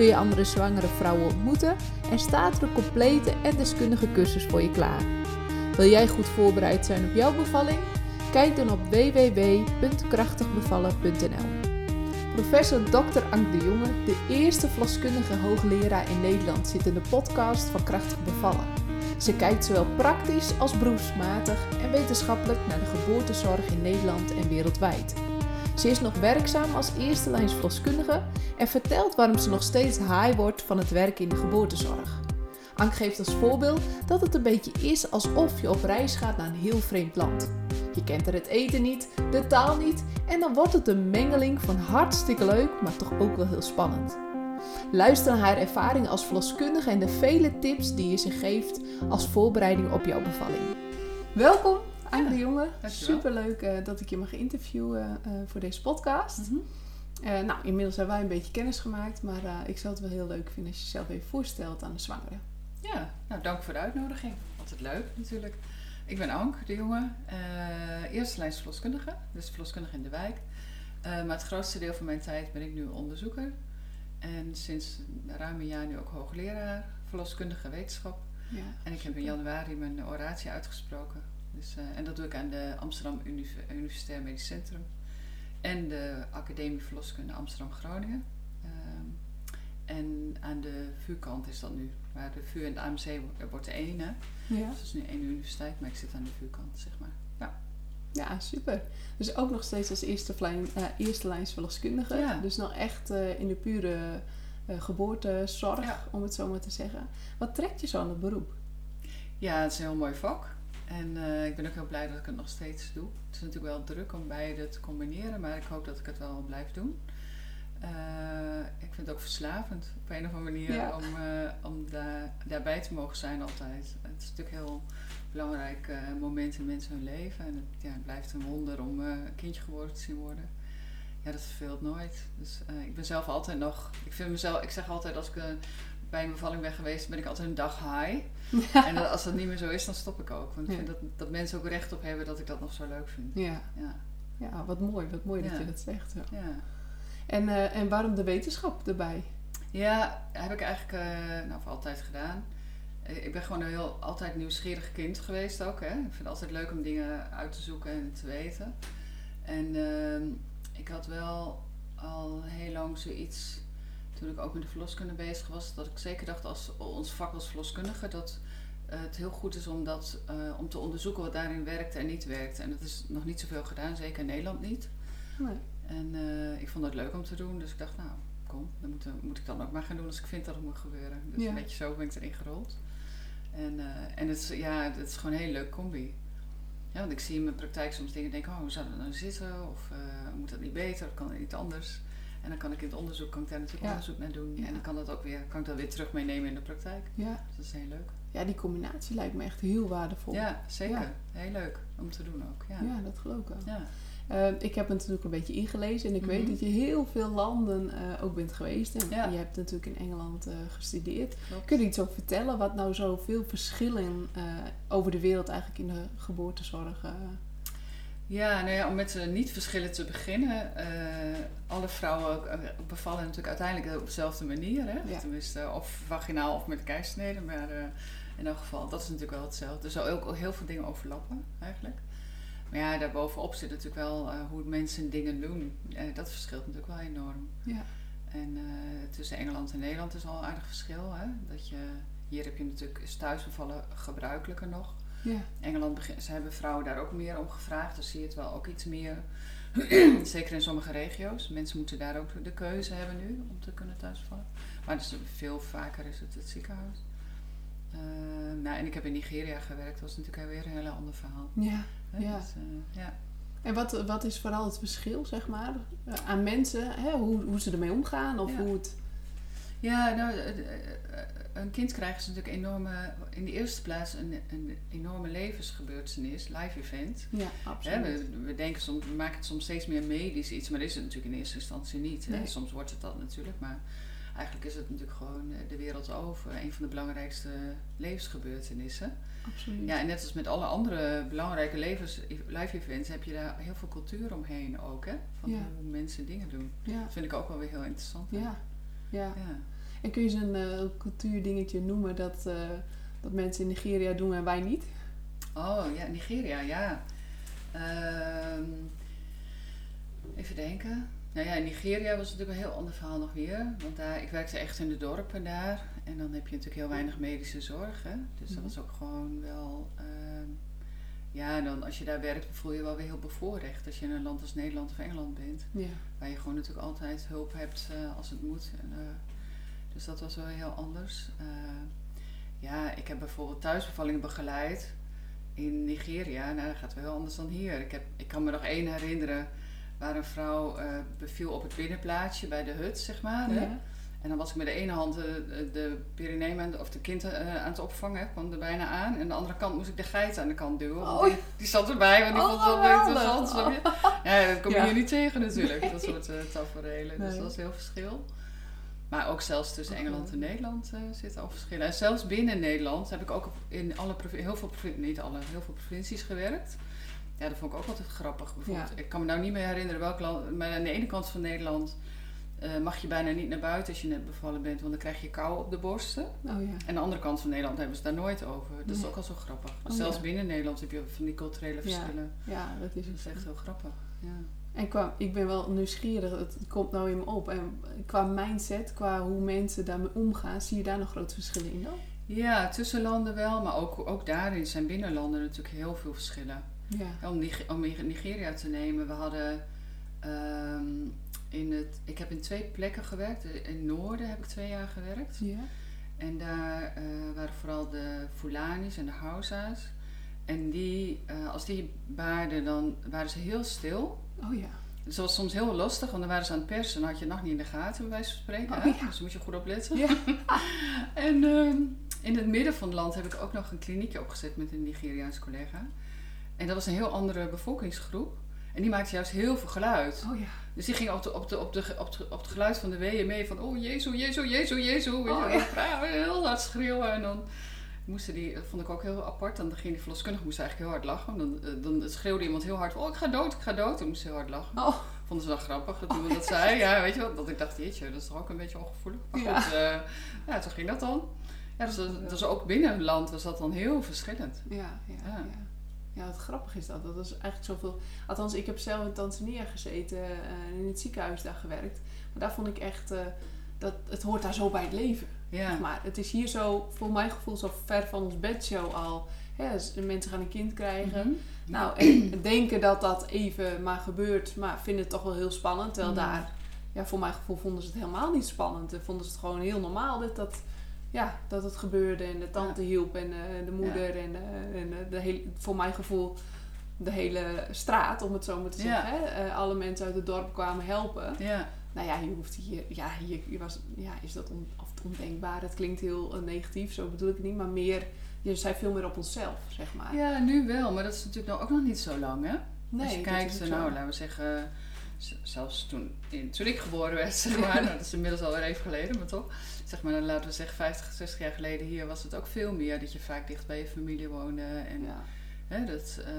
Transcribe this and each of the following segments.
kun je andere zwangere vrouwen ontmoeten en staat er een complete en deskundige cursus voor je klaar. Wil jij goed voorbereid zijn op jouw bevalling? Kijk dan op www.krachtigbevallen.nl. Professor Dr. Ank de Jonge, de eerste verloskundige hoogleraar in Nederland, zit in de podcast van Krachtig Bevallen. Ze kijkt zowel praktisch als beroepsmatig en wetenschappelijk naar de geboortezorg in Nederland en wereldwijd. Ze is nog werkzaam als eerste lijns verloskundige en vertelt waarom ze nog steeds high wordt van het werk in de geboortezorg. Ank geeft als voorbeeld dat het een beetje is alsof je op reis gaat naar een heel vreemd land. Je kent er het eten niet, de taal niet en dan wordt het een mengeling van hartstikke leuk, maar toch ook wel heel spannend. Luister naar haar ervaring als verloskundige en de vele tips die je ze geeft als voorbereiding op jouw bevalling. Welkom, Ank de Jonge. Superleuk uh, dat ik je mag interviewen uh, voor deze podcast. Mm -hmm. uh, nou, inmiddels hebben wij een beetje kennis gemaakt, maar ik zou het wel heel leuk vinden als je jezelf even voorstelt aan de zwangere. Ja, nou dank voor de uitnodiging. Altijd leuk natuurlijk. Ik ben Ank de Jonge, eerste lijns verloskundige, dus verloskundige in de wijk. maar het grootste deel van mijn tijd ben ik nu onderzoeker. En sinds ruim een jaar nu ook hoogleraar verloskundige wetenschap. Ja, en ik heb in januari mijn oratie uitgesproken. Dus, uh, en dat doe ik aan de Amsterdam Univers Universitair Medisch Centrum en de Academie Verloskunde Amsterdam-Groningen. Um, en aan de VU-kant is dat nu. Waar de VU en de AMC wordt de ene. Ja. Dus het is nu één universiteit, maar ik zit aan de VU-kant, zeg maar. Ja. Ja, super. Dus ook nog steeds als eerste, lijn, uh, eerste lijns verloskundige. Ja. Dus nog echt uh, in de pure uh, geboortezorg, ja. om het zo maar te zeggen. Wat trekt je zo aan het beroep? Ja, het is een heel mooi vak. En uh, ik ben ook heel blij dat ik het nog steeds doe. Het is natuurlijk wel druk om beide te combineren, maar ik hoop dat ik het wel blijf doen. Uh, ik vind het ook verslavend op een of andere manier ja. om, uh, om daar, daarbij te mogen zijn altijd. Het is natuurlijk een heel belangrijk moment in mensen hun leven. En het, ja, het blijft een wonder om een kindje geboren te zien worden. Ja, dat verveelt nooit. Dus ik ben zelf altijd nog. Ik vind mezelf, ik zeg altijd als ik bij een bevalling ben geweest, ben ik altijd een dag high. Ja. En als dat niet meer zo is, dan stop ik ook. Want ik vind dat, dat mensen ook recht op hebben dat ik dat nog zo leuk vind. Ja, ja. ja wat mooi. Wat mooi dat je dat zegt. Ja. En, uh, en waarom de wetenschap erbij? Ja, heb ik eigenlijk uh, nou, voor altijd gedaan. Ik ben gewoon een heel altijd nieuwsgierig kind geweest ook. Hè. Ik vind het altijd leuk om dingen uit te zoeken en te weten. En uh, ik had wel al heel lang zoiets toen ik ook met de verloskunde bezig was, dat ik zeker dacht als ons vak als verloskundige dat uh, het heel goed is om, dat, uh, om te onderzoeken wat daarin werkt en niet werkt. En dat is nog niet zoveel gedaan, zeker in Nederland niet. Nee. En uh, ik vond het leuk om te doen, dus ik dacht, nou kom, dan moet, moet ik dan ook maar gaan doen als ik vind dat het moet gebeuren. Dus ja. een beetje zo ben ik erin gerold. En, en het, is, ja, het is gewoon een hele leuke combi. Ja, want ik zie in mijn praktijk soms dingen denken, oh, hoe zou dat nou zitten? Of moet dat niet beter? Of kan het niet anders? En dan kan ik in het onderzoek, kan ik daar natuurlijk ja. onderzoek naar doen. Ja. En dan kan, dat ook weer, kan ik dat weer terug meenemen in de praktijk. Ja. Dus dat is heel leuk. Ja, die combinatie lijkt me echt heel waardevol. Ja, zeker. Heel leuk om te doen ook. Ja, ja dat geloof ik ook. Ja. Uh, ik heb natuurlijk een beetje ingelezen en ik weet dat je heel veel landen uh, ook bent geweest. En ja. je hebt natuurlijk in Engeland uh, gestudeerd. Klopt. Kun je iets over vertellen wat nou zoveel verschillen over de wereld eigenlijk in de geboortezorg ja, nou ja, om met de niet-verschillen te beginnen. Uh, alle vrouwen bevallen natuurlijk uiteindelijk op dezelfde manier. Hè? Ja. Tenminste, of vaginaal of met keizersnede. Maar uh, in elk geval, dat is natuurlijk wel hetzelfde. Er zou ook heel veel dingen overlappen eigenlijk. Maar ja, daarbovenop zit natuurlijk wel uh, hoe mensen dingen doen. En dat verschilt natuurlijk wel enorm. Ja. En tussen Engeland en Nederland is al een aardig verschil. Hè? Dat je, hier heb je natuurlijk, is thuisbevallen gebruikelijker nog. Ja. Engeland, ze hebben vrouwen daar ook meer om gevraagd. Dus zie je het wel ook iets meer. Zeker in sommige regio's. Mensen moeten daar ook de keuze hebben nu om te kunnen thuisvallen. Maar dus veel vaker is het het ziekenhuis. Uh, nou, en ik heb in Nigeria gewerkt. Dat was natuurlijk weer een heel ander verhaal. Ja, ja. Dus, uh, ja. En wat, wat is vooral het verschil, zeg maar, aan mensen? Hè? Hoe, hoe ze ermee omgaan of ja. hoe het... Ja, nou, een kind krijgen is natuurlijk enorme, in de eerste plaats een, een enorme levensgebeurtenis, live event. Ja, absoluut. we, we, denken soms, we maken het soms steeds meer medisch iets, maar dat is het natuurlijk in eerste instantie niet. Nee. Soms wordt het dat natuurlijk, maar eigenlijk is het natuurlijk gewoon eh, de wereld over. Een van de belangrijkste levensgebeurtenissen. absoluut. Ja, en net als met alle andere belangrijke levens, live events heb je daar heel veel cultuur omheen ook. Hè? Van Ja. hoe mensen dingen doen. ja. Dat vind ik ook wel weer heel interessant. hè? ja. ja. Ja. En kun je eens een eh, cultuurdingetje noemen dat, eh, dat mensen in Nigeria doen en wij niet? Oh ja, Nigeria, ja. Ehm, even denken. Nou ja, in Nigeria was het natuurlijk een heel ander verhaal nog weer. Want daar, ik werkte echt in de dorpen daar. En dan heb je natuurlijk heel weinig medische zorg. Hè? Dus dat Mhm. was ook gewoon wel... ehm, ja, dan als je daar werkt, voel je je wel weer heel bevoorrecht. Als je in een land als Nederland of Engeland bent. Ja. Waar je gewoon natuurlijk altijd hulp hebt eh, als het moet. En, dus dat was wel heel anders. Eh, ja, ik heb bijvoorbeeld thuisbevallingen begeleid in Nigeria. Nou, dat gaat wel heel anders dan hier. Ik, heb, ik kan me nog één herinneren waar een vrouw eh, beviel op het binnenplaatsje bij de hut, zeg maar. Hè? En dan was ik met de ene hand de, de, de perineum of de kind eh, aan het opvangen, kwam er bijna aan. En de andere kant moest ik de geit aan de kant duwen. Oh. die, die zat erbij, want die Oh, vond het wel interessant. Ja, dat kom je Ja. hier niet tegen natuurlijk, dat soort uh, tafereelen. Dus dat is heel verschil. Maar ook zelfs tussen. Engeland en Nederland eh, zitten al verschillen. En zelfs binnen Nederland heb ik ook in alle heel veel provincies, niet alle, heel veel provincies gewerkt. Ja, dat vond ik ook altijd grappig. Bijvoorbeeld, Ja. ik kan me nou niet meer herinneren welk land, maar aan de ene kant van Nederland eh, mag je bijna niet naar buiten als je net bevallen bent, want dan krijg je kou op de borsten. Oh ja. En de andere kant van Nederland hebben ze daar nooit over. Dat is ook al zo grappig. Oh, Zelfs ja. binnen Nederland heb je van die culturele verschillen. Ja, dat is Dat het. is echt heel grappig. Ja. En qua, ik ben wel nieuwsgierig, het komt nou in me op. En qua mindset, qua hoe mensen daarmee omgaan, zie je daar nog grote verschillen in dan? Ja, tussen landen wel, maar ook, ook daarin zijn binnenlanden natuurlijk heel veel verschillen. Ja. Om, om Nigeria te nemen, we hadden ehm, in het, ik heb in twee plekken gewerkt. In het noorden heb ik twee jaar gewerkt. Ja. En daar eh, waren vooral de Fulanis en de Hausa's. En die, eh, als die baarden, dan waren ze heel stil. Oh ja. Dus dat was soms heel lastig, want dan waren ze aan het persen en dan had je het nog niet in de gaten, bij wijze van spreken. Oh, ja. Dus moet je goed op letten. Ja. En ehm, in het midden van het land heb ik ook nog een kliniekje opgezet met een Nigeriaans collega. En dat was een heel andere bevolkingsgroep. En die maakte juist heel veel geluid. Oh ja. Dus die ging op, de, op, de, op, de, op, de, op het geluid van de weeën mee van... Oh, Jezus, Jezus, Jezus, Jezus. Weet Oh. Ja, heel hard schreeuwen. En dan moesten die... Dat vond ik ook heel apart. Dan ging die verloskundige moest eigenlijk heel hard lachen. Dan, eh, dan schreeuwde iemand heel hard... Oh, ik ga dood, ik ga dood. Dan moest ze heel hard lachen. Oh. Vonden ze wel grappig dat iemand dat zei. Ja, weet je wat? Dat ik dacht, jeetje, dat is toch ook een beetje ongevoelig. Maar Ja. goed, eh, ja, toen ging dat dan. Ja, dus, dat- dus ook binnen het land was dat dan heel verschillend. Ja, ja, Ja. ja. Ja, wat grappig is dat. Dat is eigenlijk zoveel... Althans, ik heb zelf in Tanzania gezeten eh, en in het ziekenhuis daar gewerkt. Maar daar vond ik echt... eh, dat, het hoort daar zo bij het leven. Ja, maar het is hier zo, voor mijn gevoel, zo ver van ons bedshow al. Hè, dus de mensen gaan een kind krijgen. Mhm. Nou, en denken dat dat even maar gebeurt, maar vinden het toch wel heel spannend. Terwijl Mhm. daar, ja, voor mijn gevoel vonden ze het helemaal niet spannend. En vonden ze het gewoon heel normaal dat, dat, ja, dat het gebeurde. En de tante hielp en eh, de moeder en, eh, en eh, de hele, voor mijn gevoel de hele straat, om het zo maar te Ja. zeggen. Hè? Alle mensen uit het dorp kwamen helpen. ja. Nou ja, je hoeft hier, ja, hier was, ja, is dat on, of ondenkbaar. Het klinkt heel eh, negatief, zo bedoel ik het niet. Maar meer, je zijn veel meer op onszelf, zeg maar. ja, nu wel. Maar dat is natuurlijk nou ook nog niet zo lang, hè? nee, Als je dat kijkt, ook nou, zo. laten we zeggen, zelfs toen, in, toen ik geboren werd, zeg maar, nou, dat is inmiddels alweer even geleden, maar toch, zeg maar, dan laten we zeggen 50, 60 jaar geleden hier was het ook veel meer dat je vaak dicht bij je familie woonde en Ja. hè, dat eh,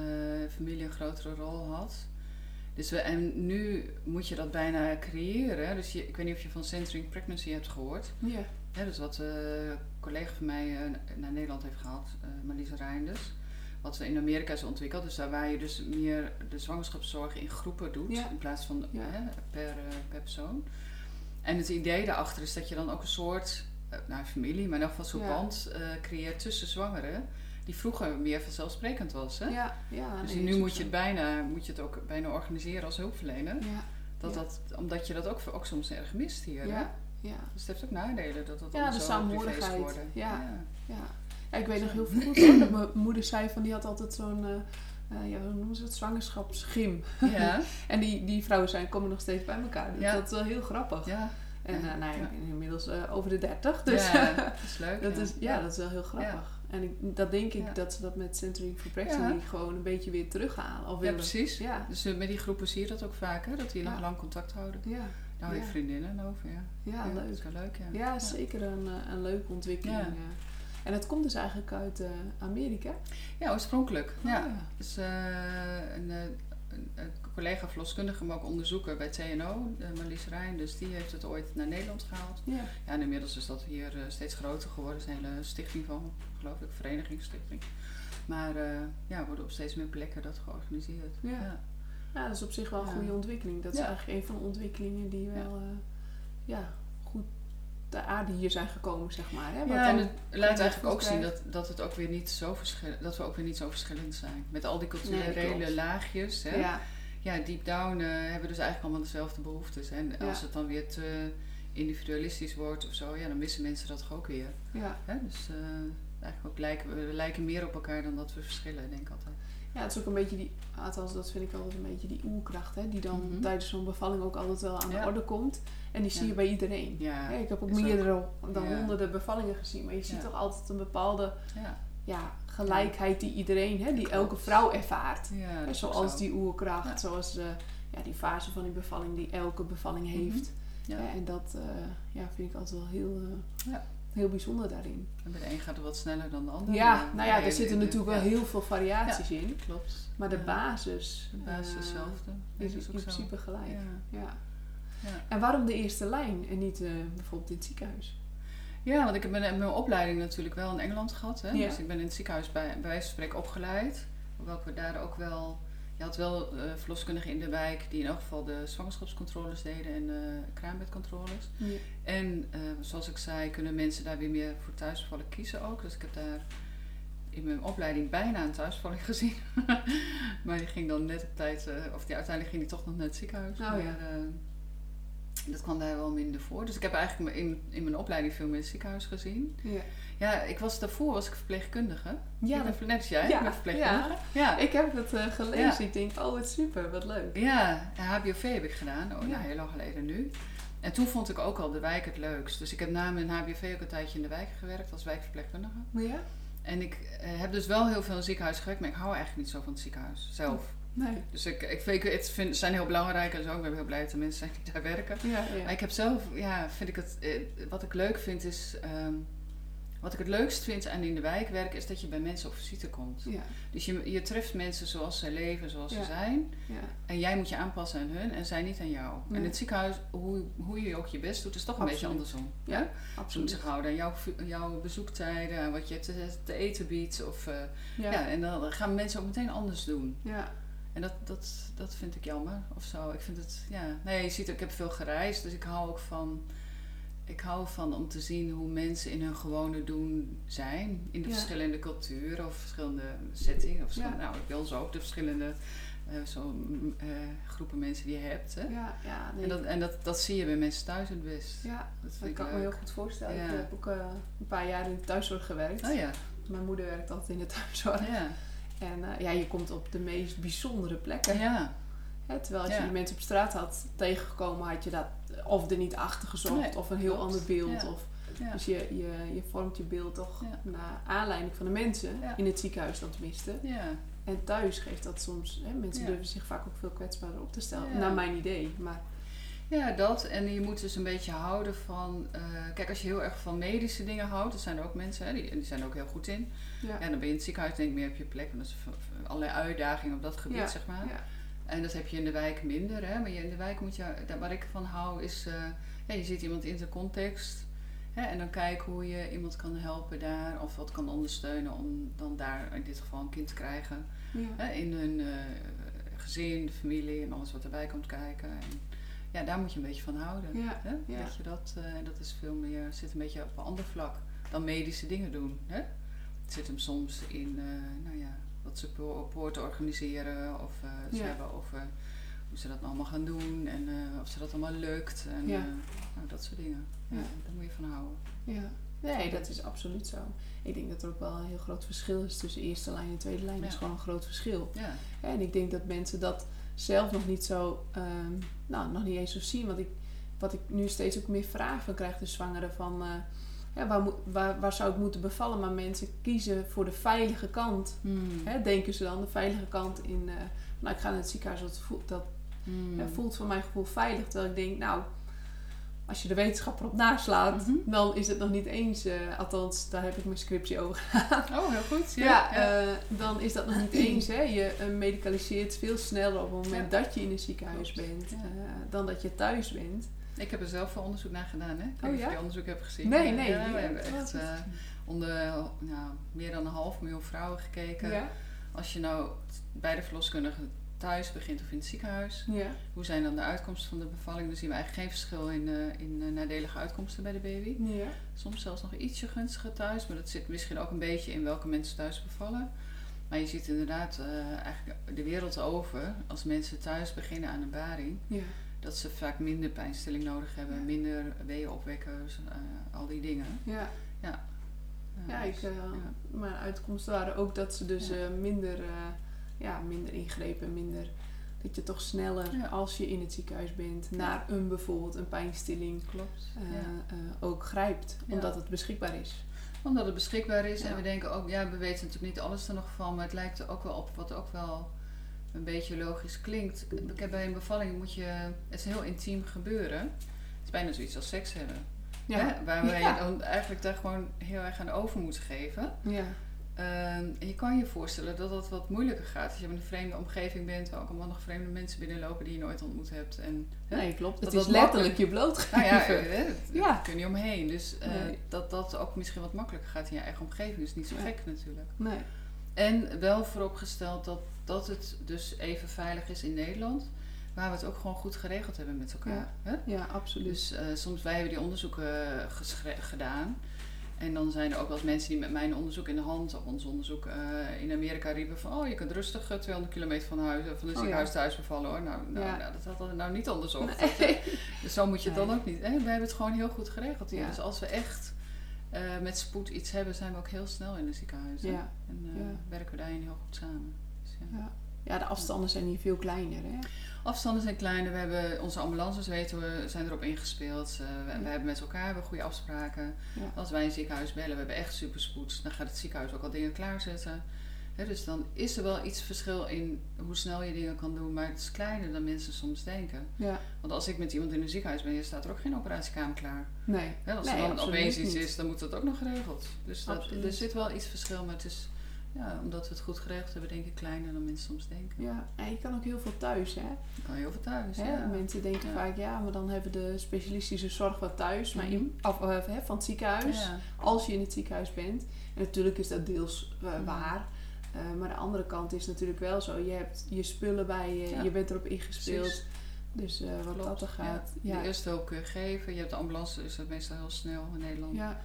familie een grotere rol had. Dus we, en nu moet je dat bijna creëren. Dus je, ik weet niet of je van Centering Pregnancy hebt gehoord. Ja. Ja, dus wat eh, een collega van mij eh, naar Nederland heeft gehaald, eh Marlies Reinders. Wat ze in Amerika is ontwikkeld. Dus daar waar je dus meer de zwangerschapszorg in groepen doet. Ja. In plaats van Ja. per, per persoon. En het idee daarachter is dat je dan ook een soort, nou familie, maar in ieder geval zo'n band creëert tussen zwangeren. Die vroeger meer vanzelfsprekend was. Hè? Ja, ja. dus nee, nu moet je, het bijna, moet je het ook bijna organiseren als hulpverlener. Ja, Dat Ja. dat, omdat je dat ook, ook soms erg mist hier. Hè? ja, ja. Dus het heeft ook nadelen dat het Ja, allemaal de zo privé is geworden. Ja. ja. Ja. Ja, ik weet nog heel veel goed hoor, dat mijn moeder zei van die had altijd zo'n, eh, ja, hoe noemen ze het, zwangerschapsgym. Ja, En die, die vrouwen zijn, komen nog steeds bij elkaar. Dus Ja. dat is wel heel grappig. ja. En Ja, eh, nou, ja, ja. inmiddels over de 30, dus ja, dat is leuk. dat, ja. is, ja, dat is wel heel grappig. En ik, dat denk ik Ja. dat ze dat met Centering for Brexit gewoon een beetje weer terughalen. Of Ja, willen. precies. Ja, Dus eh, met die groepen zie je dat ook vaak, hè? dat die nog Ja. lang contact houden. ja, Daar hou je Ja. vriendinnen over, ja. ja, Dat leuk. is wel leuk, ja. Ja, zeker een, eh, een leuke ontwikkeling. Ja. En het komt dus eigenlijk uit eh, Amerika. Ja, oorspronkelijk. Ja. Oh, Dus een, eh, een, een collega verloskundige, maar ook onderzoeker bij TNO, eh, Marlies Rijn, dus die heeft het ooit naar Nederland gehaald. Ja. Ja, en inmiddels is dat hier eh, steeds groter geworden. Er is een hele stichting van, geloof ik, verenigingsstichting. Maar eh, ja, worden op steeds meer plekken dat georganiseerd. Ja. ja. ja, dat is op zich wel een Ja. goede ontwikkeling. Dat is eigenlijk een van de ontwikkelingen die wel ja, goed de aarde hier zijn gekomen, zeg maar. Hè? Wat Ja, en het laat eigenlijk ook zien dat, dat, het ook weer niet zo dat we ook weer niet zo verschillend zijn. Met al die culturele Nee, laagjes. Hè? ja, ja, deep down eh, hebben we dus eigenlijk allemaal dezelfde behoeftes. En Ja. als het dan weer te individualistisch wordt of zo, ja, dan missen mensen dat toch ook weer. ja. Hè? Dus eh, eigenlijk ook lijken, we lijken meer op elkaar dan dat we verschillen, denk ik altijd. ja, het is ook een beetje die, althans dat vind ik altijd een beetje die oerkracht, hè? die dan Mhm. tijdens zo'n bevalling ook altijd wel aan Ja. de orde komt. En die zie Ja. je bij iedereen. Ja, Ja, ik heb ook meerdere dan honderden bevallingen gezien, maar je ziet toch altijd een bepaalde ja. gelijkheid die iedereen, hè, die elke vrouw ervaart. ja is zoals zo. die oerkracht, Ja. zoals eh, ja, die fase van die bevalling die elke bevalling heeft. Ja. Ja, en dat eh, ja, vind ik altijd wel heel, eh, Ja. heel bijzonder daarin. En bij de een gaat het wat sneller dan de ander. Ja, nou ja, er zitten de- natuurlijk wel heel veel variaties in. Klopt. Maar de basis, De basis is hetzelfde. Is dat in zo. principe gelijk. Ja. En waarom de eerste lijn en niet bijvoorbeeld in het ziekenhuis? Ja, want ik heb mijn, mijn opleiding natuurlijk wel in Engeland gehad. Hè? Ja. Dus ik ben in het ziekenhuis bij, bij wijze van spreken opgeleid. Hoewel we daar ook wel... Je had wel eh verloskundigen in de wijk die in elk geval de zwangerschapscontroles deden en de kraambedcontroles. Ja. En eh, zoals ik zei, kunnen mensen daar weer meer voor thuisbevallen kiezen ook. Dus ik heb daar in mijn opleiding bijna een thuisbevalling gezien. maar die ging dan net op tijd, of die, uiteindelijk ging die toch nog naar het ziekenhuis. Oh, maar, ja. Dat kwam daar wel minder voor. Dus ik heb eigenlijk in, in mijn opleiding veel meer in het ziekenhuis gezien. Ja. Ja, ik was, daarvoor was ik verpleegkundige. Ja, ik dat- ben net als jij, Ja, ik verpleegkundige. Ja, ik heb het eh, gelezen. Ja. Ik denk, oh wat super, wat leuk. Ja, HBOV heb ik gedaan. Oh, Ja. nou, heel lang geleden nu. En toen vond ik ook al de wijk het leukst. Dus ik heb na mijn HBOV ook een tijdje in de wijk gewerkt als wijkverpleegkundige. Ja? En ik eh, heb dus wel heel veel in het ziekenhuis gewerkt, maar ik hou eigenlijk niet zo van het ziekenhuis zelf. Nee. Dus ik, ik, vind, het vind, zijn heel belangrijk en zo. Ik ben heel blij dat er mensen zijn die daar werken. Ja, Maar ik heb zelf, ja, vind ik het, eh, wat ik leuk vind is, ehm, wat ik het leukst vind aan in de wijk werken, is dat je bij mensen op visite komt. Ja, Dus je, je treft mensen zoals ze leven, zoals ze zijn. ja. En jij moet je aanpassen aan hun en zij niet aan jou. En Nee. het ziekenhuis, hoe, hoe je ook je best doet, is toch een Absoluut. beetje andersom. Ja, hè? Ze moeten absoluut. zich houden aan jouw, jouw bezoektijden, aan wat je te, te eten biedt. Of, eh. Ja, en dan gaan mensen ook meteen anders doen. ja. En dat, dat, dat vind ik jammer of zo. Ik vind het, ja. Nee, je ziet, ik heb veel gereisd, dus ik hou ook van. Ik hou van om te zien hoe mensen in hun gewone doen zijn. In de Ja. verschillende culturen of verschillende settingen. Of verschillende, Ja. Nou, bij ons ook de verschillende eh, zo, eh, groepen mensen die je hebt. Hè? Ja, ja, nee. En, dat, en dat, dat zie je bij mensen thuis het best. ja, Dat ik kan ik me heel goed voorstellen. Ja. Ik heb ook eh, een paar jaar in de thuiszorg gewerkt. Oh ja, Mijn moeder werkt altijd in de thuiszorg. ja. En eh, ja, je komt op de meest bijzondere plekken. ja. Hè, terwijl als je die mensen op straat had tegengekomen, had je dat of er niet achter gezocht Nee, of een heel klopt. ander beeld. Of. Dus je, je, je vormt je beeld toch naar aanleiding van de mensen, in het ziekenhuis dan tenminste. ja. En thuis geeft dat soms, hè, mensen durven zich vaak ook veel kwetsbaarder op te stellen, naar mijn idee. Maar Ja, dat. En je moet dus een beetje houden van... eh, kijk, als je heel erg van medische dingen houdt... Dat zijn er ook mensen, hè, die, die zijn er ook heel goed in. ja, Ja, dan ben je in het ziekenhuis denk ik meer op je plek. Want dat is allerlei uitdagingen op dat gebied, Ja, zeg maar. ja, En dat heb je in de wijk minder. Hè? Maar je, in de wijk moet je... Waar ik van hou is... eh, ja, je ziet iemand in zijn context. Hè? En dan kijken hoe je iemand kan helpen daar. Of wat kan ondersteunen om dan daar in dit geval een kind te krijgen. Hè? In hun eh, gezin, de familie en alles wat erbij komt kijken. En, ja, daar moet je een beetje van houden. Ja, Hè? ja. Dat je dat, eh, dat is veel meer, zit een beetje op een ander vlak dan medische dingen doen. Hè? Het zit hem soms in, eh, nou ja, wat supporten organiseren of eh ze Ja. hebben over hoe ze dat allemaal gaan doen en of ze dat allemaal lukt en nou, dat soort dingen. Ja, daar moet je van houden. Ja. Nee, dat is absoluut zo. Ik denk dat er ook wel een heel groot verschil is tussen eerste lijn en tweede lijn. Dat is gewoon een groot verschil. Ja, En ik denk dat mensen dat zelf nog niet zo, ehm, nou, nog niet eens zo zien. Want ik wat ik nu steeds ook meer vraag van krijg, de zwangeren van... eh, ja, waar, moet- waar, waar zou ik moeten bevallen? Maar mensen kiezen voor de veilige kant. Hmm. Hè, denken ze dan, de veilige kant in... eh, nou, ik ga naar het ziekenhuis, dat voelt, dat Hmm. voelt voor mijn gevoel veilig. Terwijl ik denk, nou, als je de wetenschap erop naslaat, Mhm. dan is het nog niet eens, eh, althans, daar heb ik mijn scriptie over. Oh, heel goed. Ja, Ja, ja. eh, dan is dat nog niet eens. Hè. Je eh, medicaliseert veel sneller op het moment dat je in een ziekenhuis Klopt, bent, dan dat je thuis bent. Ik heb er zelf veel onderzoek naar gedaan, hè? Ik weet Oh, ja? of je onderzoek hebt gezien. Nee, nee. We hebben oh, echt onder nou, meer dan een half miljoen vrouwen gekeken. Als je nou bij de verloskundige thuis begint of in het ziekenhuis, ja, hoe zijn dan de uitkomsten van de bevalling? Dan zien we eigenlijk geen verschil in, eh, in eh, nadelige uitkomsten bij de baby. ja, Soms zelfs nog ietsje gunstiger thuis, maar dat zit misschien ook een beetje in welke mensen thuis bevallen. Maar je ziet inderdaad eh, eigenlijk de wereld over, als mensen thuis beginnen aan een baring, ja. dat ze vaak minder pijnstilling nodig hebben, Ja. minder weeënopwekkers, eh al die dingen. ja. Ja, dus, ik, eh, ja. mijn uitkomsten waren ook dat ze dus Ja. minder, ja, minder ingrepen, minder... Dat je toch sneller, Ja. als je in het ziekenhuis bent, naar een bijvoorbeeld een pijnstilling Klopt. eh, ja. eh, ook grijpt. Ja. Omdat het beschikbaar is. Omdat het beschikbaar is en we denken ook, ja, we weten natuurlijk niet alles er nog van, maar het lijkt er ook wel op wat ook wel een beetje logisch klinkt. Ik heb bij een bevalling moet je, het is heel intiem gebeuren. Het is bijna zoiets als seks hebben. Hè? Je dan eigenlijk daar gewoon heel erg aan over moet geven. ja. Ehm, je kan je voorstellen dat dat wat moeilijker gaat als je in een vreemde omgeving bent, waar ook allemaal nog vreemde mensen binnenlopen die je nooit ontmoet hebt. En, hè? Nee, klopt. Dat Het is letterlijk je blootgeven. Nou ja, eh, hè, Ja. kun je niet omheen. Dus eh, Nee. dat dat ook misschien wat makkelijker gaat in je eigen omgeving. is niet zo Ja. gek natuurlijk. Nee. En wel vooropgesteld dat, dat het dus even veilig is in Nederland. Waar we het ook gewoon goed geregeld hebben met elkaar. Hè? Ja, absoluut. Dus eh, soms wij hebben die onderzoeken gedaan. En dan zijn er ook wel eens mensen die met mijn onderzoek in de hand, of ons onderzoek eh, in Amerika riepen van oh, je kunt rustig eh, 200 kilometer van huis, eh, van het ja. ziekenhuis thuis bevallen hoor. Nou, nou, Ja. nou, dat hadden we nou niet onderzocht. Nee. Dus zo moet je het dan ook niet. Hè? We hebben het gewoon heel goed geregeld hier. Ja. Dus als we echt eh, met spoed iets hebben, zijn we ook heel snel in de ziekenhuizen. Ja. En eh, werken we daarin heel goed samen. Dus, ja, de afstanden zijn hier veel kleiner. Hè? Afstanden zijn kleiner. We hebben onze ambulances weten we, zijn erop ingespeeld. Eh, we, hebben met elkaar hebben goede afspraken. Ja. Als wij een ziekenhuis bellen, we hebben echt superspoed. Dan gaat het ziekenhuis ook al dingen klaarzetten. Dus dan is er wel iets verschil in hoe snel je dingen kan doen. Maar het is kleiner dan mensen soms denken. Ja. Want als ik met iemand in een ziekenhuis ben, staat er ook geen operatiekamer klaar. Nee. Als Nee, er dan absoluut opeens iets niet. is, dan moet dat ook nog geregeld. Dus dat, er zit wel iets verschil, maar het is, ja, omdat we het goed geregeld hebben, denk ik kleiner dan mensen soms denken. Ja, en je kan ook heel veel thuis, hè? Je kan heel veel thuis. hè? ja. Mensen denken Ja. vaak, ja, maar dan hebben de specialistische zorg wat thuis, maar Mhm. in, eh, hè, van het ziekenhuis, Ja. als je in het ziekenhuis bent. En natuurlijk is dat deels eh, Mhm. waar. Eh, maar de andere kant is natuurlijk wel zo. Je hebt je spullen bij je, je bent erop ingespeeld. Precies. Dus wat Klopt, dat er gaat. De eerste hulp kun je geven. Je hebt de ambulance, is dat meestal heel snel in Nederland. ja,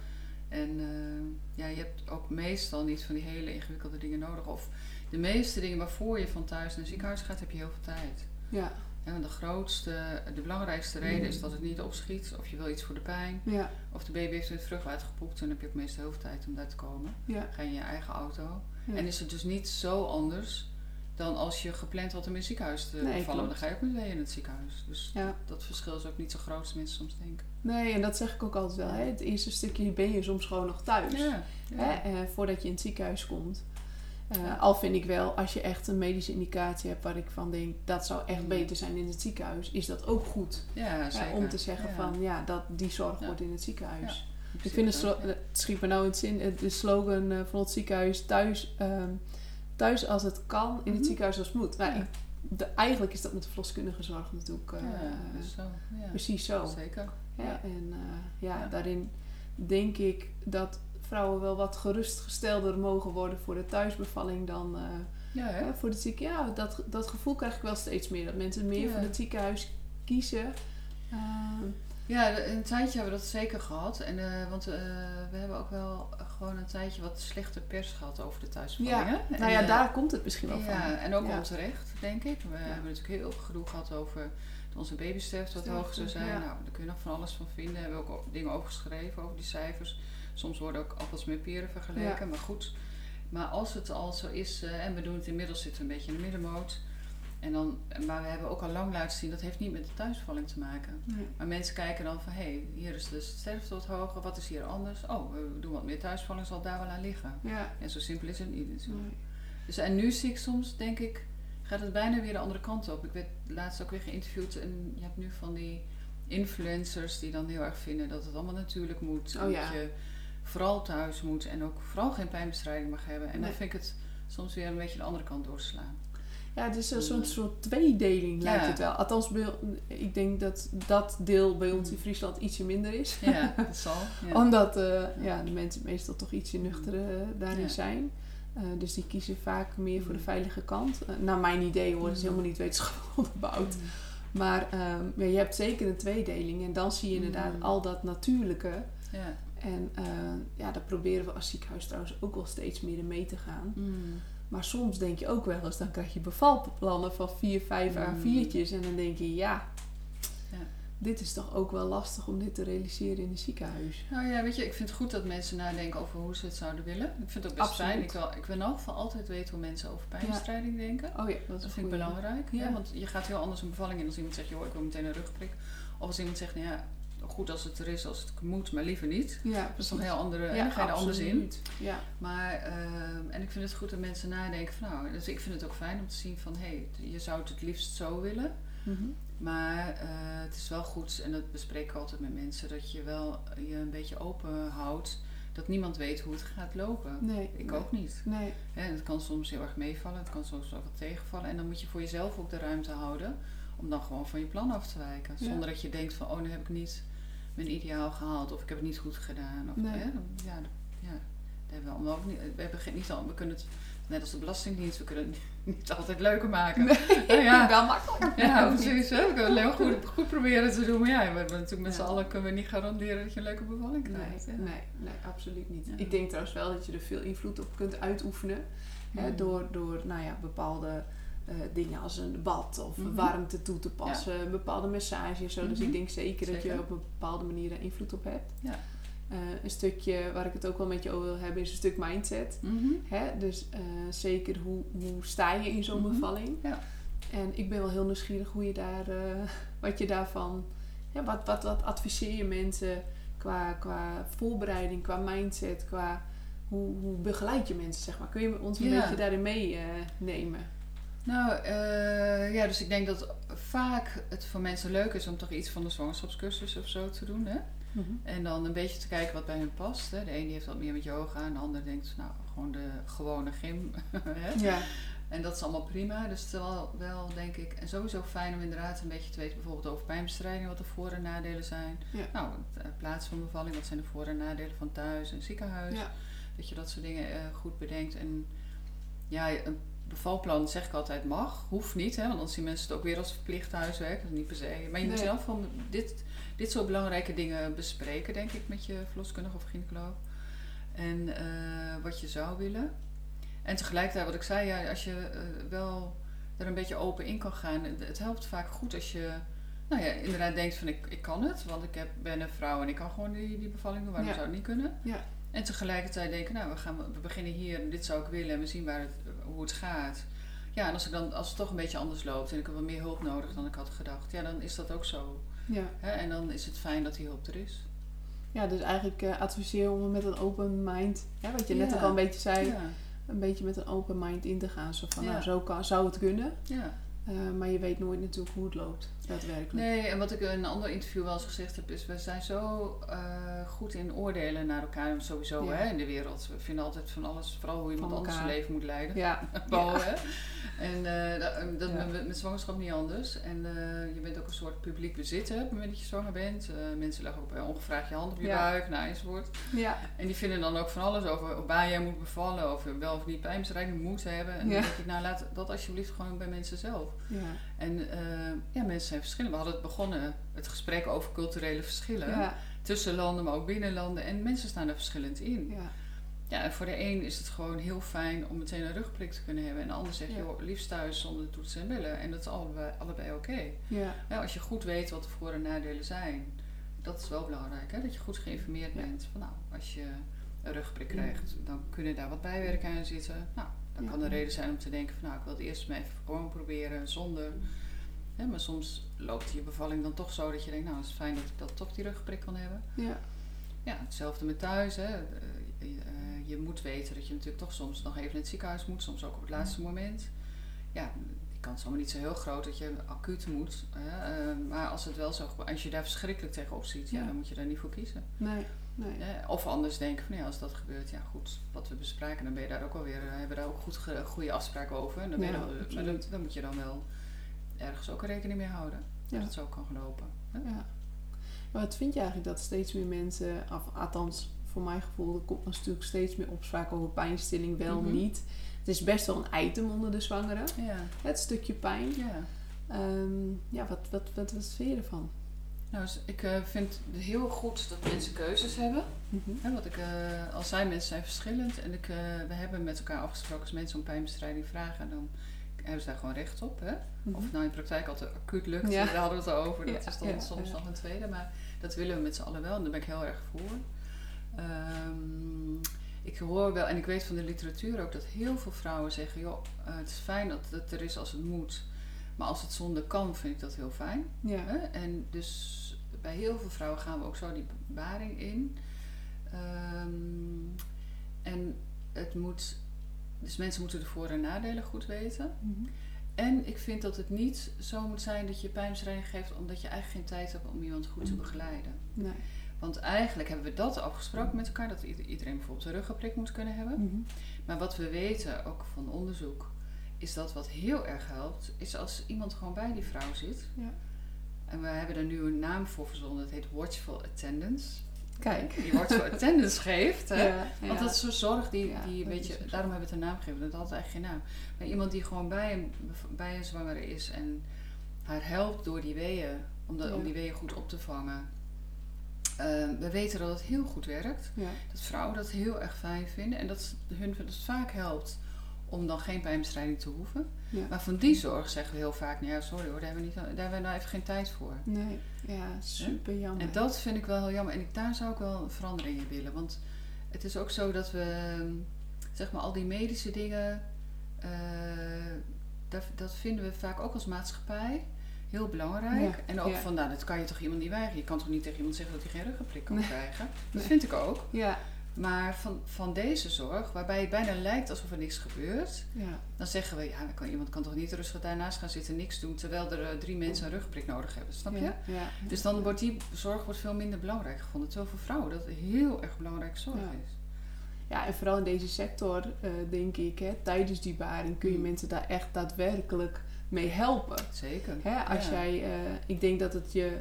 En eh, ja, je hebt ook meestal niet van die hele ingewikkelde dingen nodig. Of de meeste dingen waarvoor je van thuis naar het ziekenhuis gaat, heb je heel veel tijd. ja, En want de grootste, de belangrijkste reden is dat het niet opschiet. Of je wil iets voor de pijn. ja, Of de baby heeft het vruchtwater gepoept. Dan heb je ook meestal heel veel tijd om daar te komen. ja. Ga je in je eigen auto. Ja. En is het dus niet zo anders dan als je gepland had om in het ziekenhuis te Nee, klopt. Dan ga je ook meteen in het ziekenhuis. Dus dat verschil is ook niet zo groot als mensen soms denken. Nee, en dat zeg ik ook altijd wel. Hè? Het eerste stukje ben je soms gewoon nog thuis. Ja, Hè? Eh, voordat je in het ziekenhuis komt. Eh. Al vind ik wel, als je echt een medische indicatie hebt waar ik van denk, dat zou echt beter zijn in het ziekenhuis, is dat ook goed. ja om te zeggen van, ja, dat, die zorg wordt in het ziekenhuis. Ik vind slo- het schiet me nou in het zin, de slogan eh, van het ziekenhuis, thuis, ehm, thuis als het kan, in het Mhm. ziekenhuis als het moet. Nou, Ja. ik- de, eigenlijk is dat met de verloskundige zorg natuurlijk zo. Ja. precies zo. Zeker. Hè? Ja. En eh, ja, Ja. daarin denk ik dat vrouwen wel wat gerustgestelder mogen worden voor de thuisbevalling dan eh, Ja, hè? voor het ziekenhuis. Ja, dat, dat gevoel krijg ik wel steeds meer. Dat mensen meer voor het ziekenhuis kiezen. Ehm, Ja, een tijdje hebben we dat zeker gehad. En, eh, want we hebben ook wel gewoon een tijdje wat slechte pers gehad over de thuisbevallingen. ja, nou ja, daar komt het misschien wel Ja, van. en ook Ja. onterecht, denk ik. We hebben natuurlijk heel veel gedoe gehad over onze babysterfte wat hoog zou zijn. ja. Nou, daar kun je nog van alles van vinden. We hebben ook dingen over geschreven, over die cijfers. Soms worden ook appels met peren vergeleken, maar goed. Maar als het al zo is, eh, en we doen het inmiddels, zitten we een beetje in de middenmoot. En dan, maar we hebben ook al lang laten zien, dat heeft niet met de thuisbevalling te maken. Nee. Maar mensen kijken dan van, hé, hey, hier is de sterfte wat hoger, wat is hier anders? Oh, we doen wat meer thuisbevalling, zal daar wel aan liggen. Ja. En zo simpel is het niet natuurlijk. Nee. Dus, en nu zie ik soms, denk ik, gaat het bijna weer de andere kant op. Ik werd laatst ook weer geïnterviewd en je hebt nu van die influencers die dan heel erg vinden dat het allemaal natuurlijk moet. en Oh ja. Dat je vooral thuis moet en ook vooral geen pijnbestrijding mag hebben. En Nee. dan vind ik het soms weer een beetje de andere kant doorslaan. Ja, het is een soort, soort tweedeling lijkt het wel. Althans, ik denk dat dat deel bij ons in Mm. Friesland ietsje minder is. Ja, dat zal. Ja. Omdat eh, ja, de mensen meestal toch ietsje nuchtere eh, daarin zijn. Eh, dus die kiezen vaak meer voor de Mm. veilige kant. Eh, naar mijn idee hoor, het is Mm. helemaal niet wetenschappelijk onderbouwd. Mm. Maar ehm, ja, je hebt zeker een tweedeling. En dan zie je inderdaad Mm. al dat natuurlijke. Ja. En eh, ja, daar proberen we als ziekenhuis trouwens ook wel steeds meer mee te gaan. Mm. Maar soms denk je ook wel eens, dan krijg je bevalplannen van 4, 5 Mm. A4'tjes. En dan denk je, Ja. Dit is toch ook wel lastig om dit te realiseren in een ziekenhuis. Nou ja, weet je, ik vind het goed dat mensen nadenken over hoe ze het zouden willen. Ik vind het ook best Absoluut. fijn. Ik wil, ik wil in elk geval altijd weten hoe mensen over pijnbestrijding denken. Oh ja, dat, Dat vind ik belangrijk. Ja. Ja. Want je gaat heel anders een bevalling in als iemand zegt, joh, ik wil meteen een rugprik. Of als iemand zegt, nou ja, goed als het er is, als het moet, maar liever niet. Ja, Dat is toch een heel andere, Ja, ga je er anders in. Ja, Maar, ehm, en ik vind het goed dat mensen nadenken van, nou, dus ik vind het ook fijn om te zien van, hé, hey, je zou het het liefst zo willen. Mhm. Maar eh, het is wel goed, en dat bespreek ik altijd met mensen, dat je wel je een beetje open houdt. Dat niemand weet hoe het gaat lopen. nee. Ik nee. ook niet. Nee, het kan soms heel erg meevallen, het kan soms ook wat tegenvallen. En dan moet je voor jezelf ook de ruimte houden om dan gewoon van je plan af te wijken. Ja. Zonder dat je denkt van, oh, nu heb ik niet mijn ideaal gehaald of ik heb het niet goed gedaan. Of, Nee. hè, dan- ja, ja, dat hebben we allemaal ook niet. We, hebben geen, niet al, we kunnen het, net als de Belastingdienst, we kunnen het niet altijd leuker maken. Nou ja, wel makkelijk. ja, precies. Hè? We kunnen het heel goed, goed proberen te doen. Maar ja, we hebben natuurlijk met z'n allen kunnen we niet garanderen dat je een leuke bevalling krijgt. Nee, nee, nee, absoluut niet. Ik denk trouwens wel dat je er veel invloed op kunt uitoefenen. Hè, Mm. door door nou ja, bepaalde eh, dingen als een bad of Mhm. warmte toe te passen. Een bepaalde massage en zo. Dus ik denk zeker, dat je op een bepaalde manier daar invloed op hebt. Ja. Eh, een stukje waar ik het ook wel met je over wil hebben is een stuk mindset. Mhm. Hè? Dus eh, zeker hoe, hoe sta je in zo'n Mhm. bevalling. Ja. En ik ben wel heel nieuwsgierig hoe je daar, eh, wat je daarvan, ja, wat, wat, wat adviseer je mensen qua, qua voorbereiding, qua mindset, qua hoe, hoe begeleid je mensen, zeg maar. Kun je ons een Ja. beetje daarin meenemen? Nou, eh, ja, dus ik denk dat vaak het voor mensen leuk is om toch iets van de zwangerschapscursus of zo te doen. Hè? En dan een beetje te kijken wat bij hun past. Hè? De een die heeft wat meer met yoga en de ander denkt, nou, gewoon de gewone gym. hè? Ja. En dat is allemaal prima. Dus het is wel, wel, denk ik, en sowieso fijn om inderdaad een beetje te weten, bijvoorbeeld over pijnbestrijding, wat de voor- en nadelen zijn. Ja. Nou, het eh, plaats van bevalling, wat zijn de voor- en nadelen van thuis en ziekenhuis. Ja. Dat je dat soort dingen eh, goed bedenkt. En ja, een bevalplan zeg ik altijd mag, hoeft niet, hè, want dan zien mensen het ook weer als verplicht huiswerk. Dat is niet per se. Maar je moet Nee. zelf van dit, dit soort belangrijke dingen bespreken, denk ik, met je verloskundige of gynaecoloog. En eh, wat je zou willen. En tegelijkertijd, wat ik zei, ja, als je eh, wel er een beetje open in kan gaan. Het, het helpt vaak goed als je nou ja, inderdaad denkt van ik, ik kan het, want ik heb, ben een vrouw en ik kan gewoon die, die bevalling doen. Waarom Ja. zou het niet kunnen? Ja. En tegelijkertijd denken, nou, we, gaan, we beginnen hier en dit zou ik willen en we zien waar het, hoe het gaat. Ja, en als, ik dan, als het toch een beetje anders loopt en ik heb wat meer hulp nodig dan ik had gedacht, ja, dan is dat ook zo. Ja. Hè? En dan is het fijn dat die hulp er is. ja, dus eigenlijk eh, adviseer om met een open mind, hè, wat je net ook al een beetje zei, Ja, een beetje met een open mind in te gaan. Zo van, nou, zo kan, zou het kunnen. ja. Eh, maar je weet nooit natuurlijk hoe het loopt, daadwerkelijk. Nee, en wat ik in een ander interview wel eens gezegd heb, is we zijn zo eh, goed in oordelen naar elkaar sowieso Ja. hè, in de wereld. We vinden altijd van alles, vooral hoe iemand anders zijn leven moet leiden. Ja, Bo, hè? En eh, dat, Ja. met, met zwangerschap niet anders. En eh, je bent ook een soort publiek bezit hè, op het moment dat je zwanger bent. Eh, mensen leggen ook bij ongevraagd je hand op je buik, nou enzovoort. ja, En die vinden dan ook van alles over waar jij moet bevallen, of je wel of niet pijnbestrijding moet hebben. En Ja. dan denk ik, nou laat dat alsjeblieft gewoon bij mensen zelf. ja. En eh, ja, mensen zijn verschillend. We hadden het begonnen, het gesprek over culturele verschillen. Ja, Tussen landen, maar ook binnen landen. En mensen staan er verschillend in. ja, Ja, en voor de een is het gewoon heel fijn om meteen een rugprik te kunnen hebben. En de ander zegt, Ja. joh, liefst thuis zonder toetsen en bellen. En dat is allebei, allebei oké. ja, Ja, als je goed weet wat de voor- en nadelen zijn. Dat is wel belangrijk, hè? dat je goed geïnformeerd Ja. bent. Van nou, als je een rugprik krijgt, dan kunnen daar wat bijwerken aan zitten. Nou, Dat kan een reden zijn om te denken van nou, ik wil het eerst maar even gewoon proberen zonder. Hè, maar soms loopt je bevalling dan toch zo dat je denkt, nou, het is fijn dat ik dat toch die rugprik kan hebben. Ja. Ja, hetzelfde met thuis. Hè. Eh, eh, je moet weten dat je natuurlijk toch soms nog even in het ziekenhuis moet, soms ook op het laatste moment. Ja, die kans is allemaal niet zo heel groot dat je acuut moet. Hè. Eh, maar als het wel zo, als je daar verschrikkelijk tegenop ziet, ja, Ja. dan moet je daar niet voor kiezen. Nee. Nee. Hè. Of anders denken van ja, als dat gebeurt, ja goed, wat we bespraken, dan ben je daar ook alweer, eh, hebben we daar ook goed goede afspraken over. En dan, Ja, absoluut. dan, dan moet je dan wel ergens ook rekening mee houden. Ja. Dat het zo kan lopen. Hè. Ja. Maar wat vind je eigenlijk dat steeds meer mensen, of, althans voor mijn gevoel, er komt natuurlijk steeds meer opspraak over pijnstilling, wel, Mhm. niet. Het is best wel een item onder de zwangeren, Ja, het stukje pijn. ja. Ehm, ja, wat, wat, wat, wat vind je ervan? Nou, dus ik eh, vind het heel goed dat mensen keuzes hebben. Mhm. Wat ik eh, al zei, mensen zijn verschillend. En ik, eh, we hebben met elkaar afgesproken, als mensen om pijnbestrijding vragen, dan hebben ze daar gewoon recht op. Hè? Of het nou in de praktijk altijd acuut lukt, Ja. daar hadden we het over. Dat Ja, is dan ja, soms nog een tweede. Maar dat willen we met z'n allen wel en daar ben ik heel erg voor. Ehm, ik hoor wel, en ik weet van de literatuur ook, dat heel veel vrouwen zeggen... joh, het is fijn dat het er is als het moet. Maar als het zonder kan, vind ik dat heel fijn. Ja. En dus bij heel veel vrouwen gaan we ook zo die baring in. Ehm, en het moet, dus mensen moeten de voor- en nadelen goed weten. Mhm. En ik vind dat het niet zo moet zijn dat je pijnbestrijding geeft omdat je eigenlijk geen tijd hebt om iemand goed te Mhm. begeleiden. Nee. Want eigenlijk hebben we dat afgesproken met elkaar, dat ieder- iedereen bijvoorbeeld een ruggenprik moet kunnen hebben. Mhm. Maar wat we weten, ook van onderzoek, is dat wat heel erg helpt, is als iemand gewoon bij die vrouw zit. Ja. En we hebben er nu een naam voor verzonnen, dat heet Watchful Attendance. Kijk. Die Watchful Attendance geeft, hè. Ja, Want ja. dat is zo'n zorg die, die dat weet is je, ook zo. daarom hebben we het een naam gegeven. Dat had eigenlijk geen naam. Maar iemand die gewoon bij een, bij een zwangere is en haar helpt door die weeën, om, dat, om die weeën goed op te vangen. Eh, we weten dat het heel goed werkt. Ja. Dat vrouwen dat heel erg fijn vinden en dat hun dat het vaak helpt om dan geen pijnbestrijding te hoeven. Ja. Maar van die zorg zeggen we heel vaak, nou ja, sorry hoor, daar hebben we, niet, daar hebben we nou even geen tijd voor. Nee. Ja, super jammer. En dat vind ik wel heel jammer. En ik, daar zou ik wel een verandering in willen. Want het is ook zo dat we, zeg maar, al die medische dingen, eh, dat, dat vinden we vaak ook als maatschappij heel belangrijk. Ja, en ook ja. van, nou, dat kan je toch iemand niet weigeren. Je kan toch niet tegen iemand zeggen dat hij geen ruggenprik kan Nee. krijgen. Dat Nee. vind ik ook. Ja. Maar van, van deze zorg, waarbij het bijna lijkt alsof er niks gebeurt, Ja. dan zeggen we, ja, dan kan, iemand kan toch niet rustig daarnaast gaan zitten niks doen, terwijl er eh, drie mensen een ruggenprik nodig hebben. Snap je? Ja. ja. Dus dan wordt die zorg wordt veel minder belangrijk gevonden. Terwijl voor vrouwen dat heel erg belangrijke zorg Ja. is. Ja, en vooral in deze sector, eh, denk ik, hè, tijdens die baring kun je Mm. mensen daar echt daadwerkelijk mee helpen. Zeker. Hè, als jij, eh, ik denk dat het je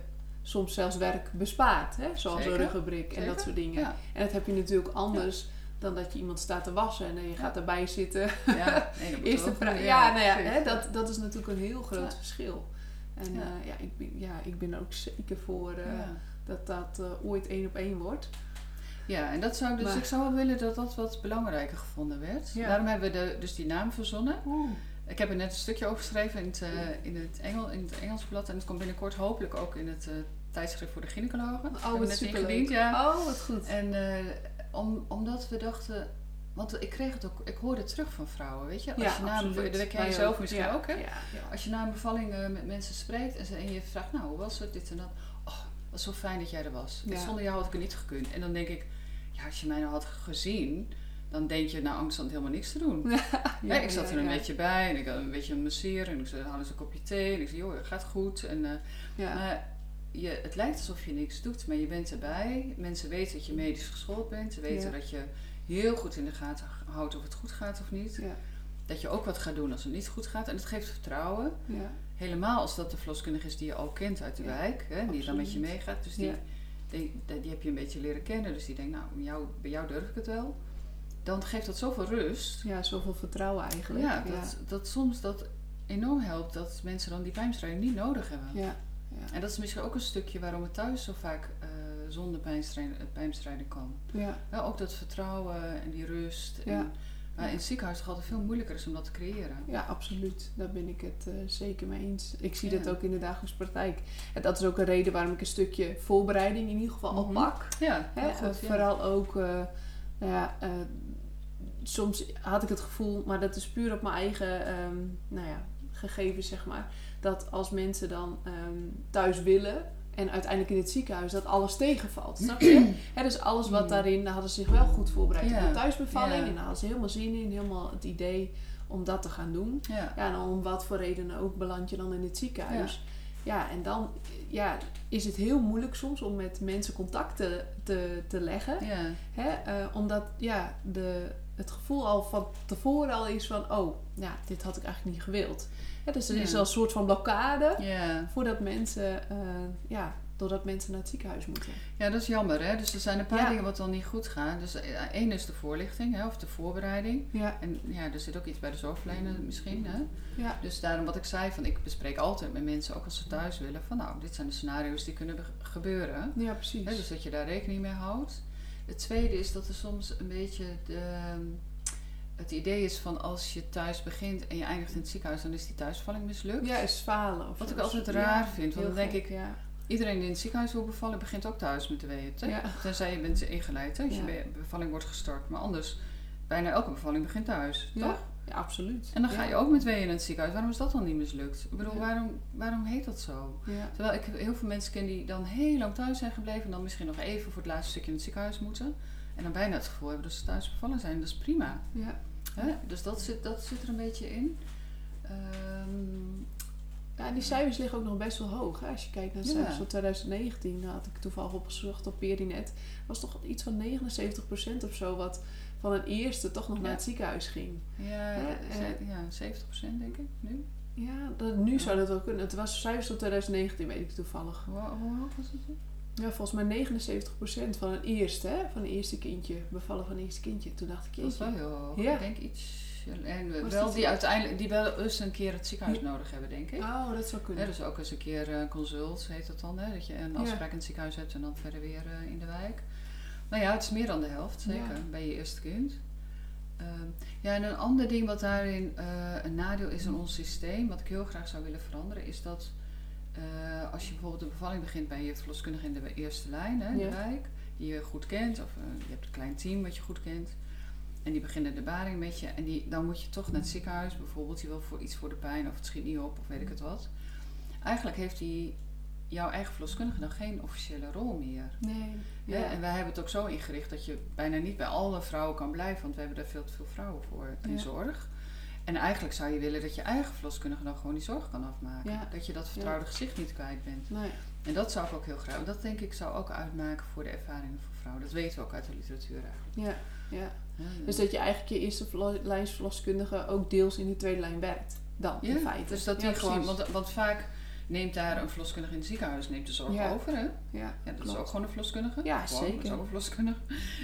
soms zelfs werk bespaart, hè, zoals Zeker, een ruggenbrik en dat soort dingen. Ja, En dat heb je natuurlijk anders dan dat je iemand staat te wassen en je gaat erbij zitten. ja. Nee, vraag. Ja, nou ja, hè, dat, dat is natuurlijk een heel groot verschil. En Ja. ja. ik ben, ja, ik ben er ook zeker voor eh, dat dat eh, ooit één op één wordt. Ja, en dat zou ik dus, Maar- ik zou wel willen dat dat wat belangrijker gevonden werd. Daarom hebben we de, dus die naam verzonnen. Oeh. Ik heb er net een stukje over geschreven in het, eh, in het, Engel, in het Engels blad. En het komt binnenkort hopelijk ook in het eh, tijdschrift voor de gynaecologen. Dat Oh, wat superleuk. ja. Oh, wat goed. En eh, om, omdat we dachten... Want ik kreeg het ook... Ik hoorde het terug van vrouwen, weet je? Als ja, je na absoluut. dat ken je zelf misschien Ja, ook, hè? Ja. Als je na een bevalling met mensen spreekt en, ze, en je vraagt, nou, hoe was het, dit en dat. Oh, wat zo fijn dat jij er was. Zonder jou had ik er niet gekund. En dan denk ik, ja, als je mij nou had gezien, dan denk je, nou, angst had helemaal niks te doen. Ja, ik zat er een beetje bij en ik had een beetje een masseren. En ik zei, hou eens een kopje thee. En ik zei, joh, het gaat goed. En, eh, Ja. Maar je, het lijkt alsof je niks doet, maar je bent erbij. Mensen weten dat je medisch geschoold bent. Ze weten dat je heel goed in de gaten houdt of het goed gaat of niet. Ja, Dat je ook wat gaat doen als het niet goed gaat. En het geeft vertrouwen. ja, Helemaal als dat de verloskundige is die je al kent uit de wijk, hè, die dan met je meegaat. Dus die, die, die, die heb je een beetje leren kennen. Dus die denkt, nou, bij jou, bij jou durf ik het wel. Dan geeft dat zoveel rust. ja, zoveel vertrouwen eigenlijk. Ja, dat, dat soms dat enorm helpt dat mensen dan die pijnbestrijding niet nodig hebben. ja, ja, En dat is misschien ook een stukje waarom het thuis zo vaak eh, zonder pijnbestrijding, eh, pijnbestrijding kan. ja, Ja, ook dat vertrouwen en die rust. En, Ja. Maar in het ziekenhuis toch altijd veel moeilijker is om dat te creëren. ja, absoluut. Daar ben ik het eh, zeker mee eens. Ik zie Ja. dat ook in de dagelijkse praktijk. En dat is ook een reden waarom ik een stukje voorbereiding in ieder geval al Mhm. pak. Ja, Hè, heel goed, ja. Vooral ook, nou ja, eh, soms had ik het gevoel, maar dat is puur op mijn eigen ehm, nou ja, gegevens, zeg maar. Dat als mensen dan ehm, thuis willen en uiteindelijk in het ziekenhuis, dat alles tegenvalt. Snap je? Hè, dus alles wat Mm. daarin, daar hadden ze zich wel goed voorbereid Ja. op de thuisbevalling. Ja. En daar hadden ze helemaal zin in, helemaal het idee om dat te gaan doen. Ja. Ja, en om wat voor redenen ook beland je dan in het ziekenhuis. Ja, en dan ja, is het heel moeilijk soms om met mensen contact te, te, te leggen. Ja. Hè? eh, omdat ja, de, het gevoel al van tevoren al is van... oh, ja, dit had ik eigenlijk niet gewild. Dus er is Ja. al een soort van blokkade... Ja. voordat mensen, eh, ja, doordat mensen naar het ziekenhuis moeten. ja, dat is jammer hè. Dus er zijn een paar Ja. dingen wat dan niet goed gaan. Dus eh, één is de voorlichting hè, of de voorbereiding. Ja, En ja, er zit ook iets bij de zorgverlener misschien hè. ja, Dus daarom wat ik zei, van ik bespreek altijd met mensen, ook als ze thuis willen, van nou, dit zijn de scenario's die kunnen be- gebeuren. ja precies. Hè, dus dat je daar rekening mee houdt. Het tweede is dat er soms een beetje de, het idee is van als je thuis begint en je eindigt in het ziekenhuis, dan is die thuisvalling mislukt. ja, is falen. Of Wat ik altijd Ja, raar vind, want dan denk ik, Ja, iedereen die in het ziekenhuis wil bevallen, begint ook thuis met de weeën. Ja. Tenzij je bent ingeleid, hè, als Ja. je be- bevalling wordt gestart. Maar anders, bijna elke bevalling begint thuis, Ja. toch? ja, absoluut. En dan ga je ook met weeën in het ziekenhuis. Waarom is dat dan niet mislukt? Ik bedoel, waarom, waarom heet dat zo? Terwijl ik heel veel mensen ken die dan heel lang thuis zijn gebleven en dan misschien nog even voor het laatste stukje in het ziekenhuis moeten. En dan bijna het gevoel hebben dat ze thuis bevallen zijn. Dat is prima. Ja. Hè? Dus dat zit, dat zit er een beetje in. Ja, die cijfers liggen ook nog best wel hoog. Hè? Als je kijkt naar de cijfers van 2019, daar had ik toevallig opgezocht op Perinet. was toch iets van 79% of zo wat van een eerste toch nog naar het ziekenhuis ging. ja, Ja, ze- eh. ja, 70% denk ik nu. Ja, dat, nu zou dat wel kunnen. Het was cijfers tot 2019, weet ik toevallig. Hoe, hoog was het? Ja, volgens mij 79% van een eerste, hè? Van een eerste kindje. Bevallen van een eerste kindje. Toen dacht ik, Dat is wel heel hoog. Ja. Ik denk iets. En Was wel die uiteindelijk, die wel eens een keer het ziekenhuis nodig hebben, denk ik. Oh, dat zou Ja, kunnen. dus ook eens een keer eh, consult heet dat dan, hè? dat je een afspraak in het ziekenhuis hebt en dan verder weer eh, in de wijk. Nou ja, het is meer dan de helft, zeker, bij je eerste kind. Ehm, ja, en een ander ding wat daarin eh, een nadeel is in ons systeem, wat ik heel graag zou willen veranderen, is dat als je bijvoorbeeld de bevalling begint bij je verloskundige in de eerste lijn, hè, in de wijk, die je goed kent, of je hebt een klein team wat je goed kent, en die beginnen de baring met je, en die, dan moet je toch naar het ziekenhuis, bijvoorbeeld, die wil voor iets voor de pijn, of het schiet niet op, of weet ik het wat. Eigenlijk heeft die jouw eigen verloskundige dan geen officiële rol meer. Nee. Ja. Ja. En wij hebben het ook zo ingericht dat je bijna niet bij alle vrouwen kan blijven, want we hebben daar veel te veel vrouwen voor in Ja. zorg. En eigenlijk zou je willen dat je eigen verloskundige dan gewoon die zorg kan afmaken. Ja. Dat je dat vertrouwde gezicht niet kwijt bent. Nee. En dat zou ik ook heel graag. Dat denk ik zou ook uitmaken voor de ervaringen van vrouwen. Dat weten we ook uit de literatuur eigenlijk. Ja. ja. Ja, Dus dat je eigenlijk je eerste verlo- lijnsverloskundige ook deels in de tweede lijn werkt. Dan, in feite. dus dat die gewoon, want, want vaak neemt daar een verloskundige in het ziekenhuis neemt de zorg Ja. over, hè? Ja, Ja, dat klopt. is ook gewoon een verloskundige. Ja, Gewoon, Dat is zeker. ook een verloskundige.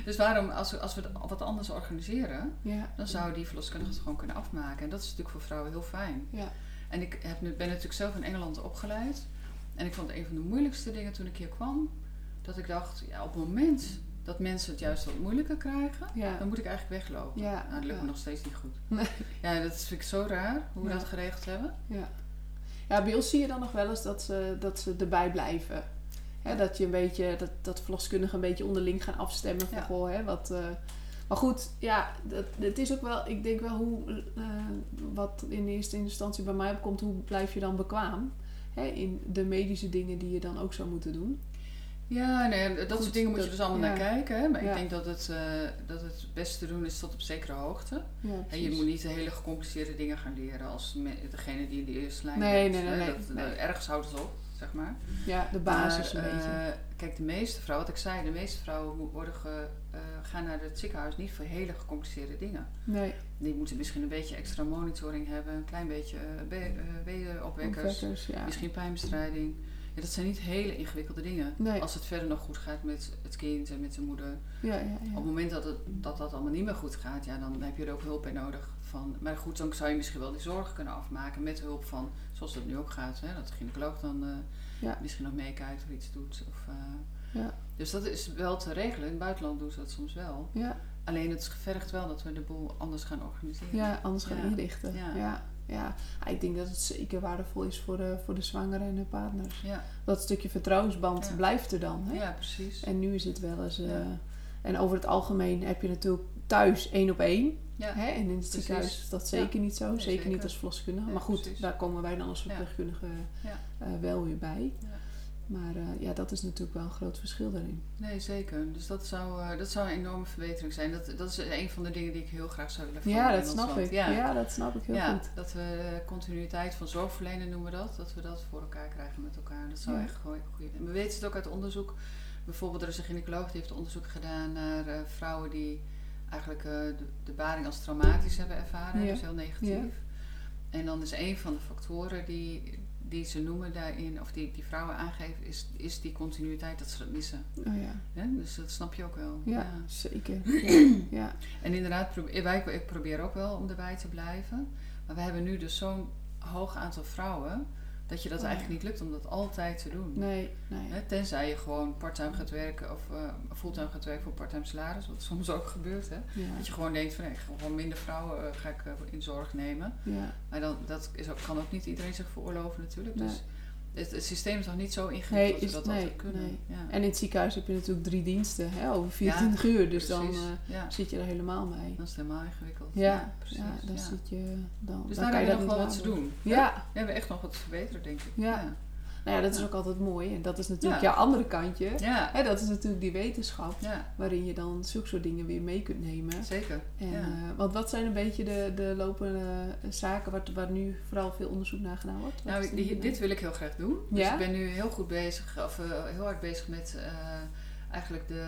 Dus waarom, als we, als we het wat anders organiseren, Ja. dan zou die verloskundige het gewoon kunnen afmaken. En dat is natuurlijk voor vrouwen heel fijn. Ja. En ik heb, ben natuurlijk zelf in Engeland opgeleid. En ik vond het een van de moeilijkste dingen toen ik hier kwam. Dat ik dacht, ja, op het moment dat mensen het juist wat moeilijker krijgen, Ja. dan moet ik eigenlijk weglopen. Ja, Nou, dat lukt me nog steeds niet goed. Nee. Ja, dat vind ik zo raar hoe we dat geregeld hebben. Ja. ja, bij ons zie je dan nog wel eens dat ze, dat ze erbij blijven. Dat je een beetje, dat, dat verloskundigen een beetje onderling gaan afstemmen van goh, hè, wat. eh, maar goed, ja, dat, het is ook wel, ik denk wel hoe, eh, wat in eerste instantie bij mij opkomt, hoe blijf je dan bekwaam? Hè, in de medische dingen die je dan ook zou moeten doen. Ja, nee, dat Goed, soort dingen moet je dus allemaal ja. naar kijken. Hè? Maar Ja. ik denk dat het, eh, dat het beste te doen is tot op zekere hoogte. Ja, En je moet niet hele gecompliceerde dingen gaan leren als degene die in de eerste lijn Nee, bent, nee, nee, hè. nee, ergens houdt het op, zeg maar. ja, de basis Maar, een beetje. eh, kijk, de meeste vrouwen, wat ik zei, de meeste vrouwen worden ge, eh, gaan naar het ziekenhuis niet voor hele gecompliceerde dingen. Nee, Die moeten misschien een beetje extra monitoring hebben, een klein beetje uh, opwekkers, misschien pijnbestrijding. Ja, dat zijn niet hele ingewikkelde dingen. Nee. Als het verder nog goed gaat met het kind en met de moeder. Ja, ja, Op het moment dat, het, dat dat allemaal niet meer goed gaat, ja, dan heb je er ook hulp bij nodig. Van, maar goed, dan zou je misschien wel die zorg kunnen afmaken met hulp van, zoals dat nu ook gaat, hè, dat de gynaecoloog dan eh, misschien nog meekijkt of iets doet. Of, eh, Ja. Dus dat is wel te regelen. In het buitenland doen ze dat soms wel. ja. Alleen het vergt wel dat we de boel anders gaan organiseren. Ja, anders gaan inrichten. Ja. Ja. Ik denk dat het zeker waardevol is voor de, voor de zwangere en de partners. Ja, Dat stukje vertrouwensband Ja. blijft er dan. Hè? ja precies. En nu is het wel eens... eh, Ja. En over het algemeen heb je natuurlijk thuis één op één. Ja. Hè? En in het Precies. ziekenhuis is dat zeker niet zo. Zeker, zeker. niet als verloskundige. Maar goed, precies. daar komen wij dan als verpleegkundige eh, wel weer bij. Ja. Maar eh, ja, dat is natuurlijk wel een groot verschil daarin. Nee, zeker. Dus dat zou, eh, dat zou een enorme verbetering zijn. Dat, dat is een van de dingen die ik heel graag zou willen Ja, veranderen dat in snap ik. Ja. Ja. dat snap ik heel Ja, goed. dat we de continuïteit van zorgverlenen noemen we dat. Dat we dat voor elkaar krijgen met elkaar. Dat zou Ja. echt gewoon goed En we weten het ook uit onderzoek. Bijvoorbeeld er is een gynaecoloog die heeft onderzoek gedaan naar eh, vrouwen die eigenlijk eh, de, de baring als traumatisch hebben ervaren. Ja. Dus heel negatief. Ja. En dan is een van de factoren die, die ze noemen daarin, of die, die vrouwen aangeven, is, is die continuïteit dat ze dat missen. Oh ja? Dus dat snap je ook wel. ja, zeker. Ja. ja. En inderdaad, wij, ik probeer ook wel om erbij te blijven. Maar we hebben nu dus zo'n hoog aantal vrouwen dat je dat Oh, eigenlijk niet lukt om dat altijd te doen. Nee, nee. Hè, tenzij je gewoon parttime gaat werken of eh, fulltime gaat werken voor parttime salaris, wat soms ook gebeurt. Hè? Ja. Dat je gewoon denkt van nee, ik ga gewoon minder vrouwen eh, ga ik, eh, in zorg nemen. Ja. Maar dan, dat is ook, kan ook niet iedereen zich veroorloven natuurlijk. Nee. Het, het systeem is nog niet zo ingewikkeld Nee, dat we is- dat nee, kunnen. nee. Ja. En in het ziekenhuis heb je natuurlijk drie diensten hè, over 24 uur. Dus dan eh, ja, zit je er helemaal mee. dat is helemaal ingewikkeld. Ja, precies. ja. zit je... Dan, Dus dan daar kan je nog wel wat te laten. doen. Ja, We hebben echt nog wat te verbeteren, denk ik. Ja. Nou ja, dat is ook altijd mooi. En dat is natuurlijk jouw andere kantje. Ja. Hè, dat is natuurlijk die wetenschap. Waarin je dan zulke soort dingen weer mee kunt nemen. zeker. En, eh, want wat zijn een beetje de, de lopende eh, zaken waar, waar nu vooral veel onderzoek naar gedaan wordt? Wat Nou, die- die- dit wil ik heel graag doen. Dus Ja? ik ben nu heel goed bezig, of eh, heel hard bezig met eh, eigenlijk de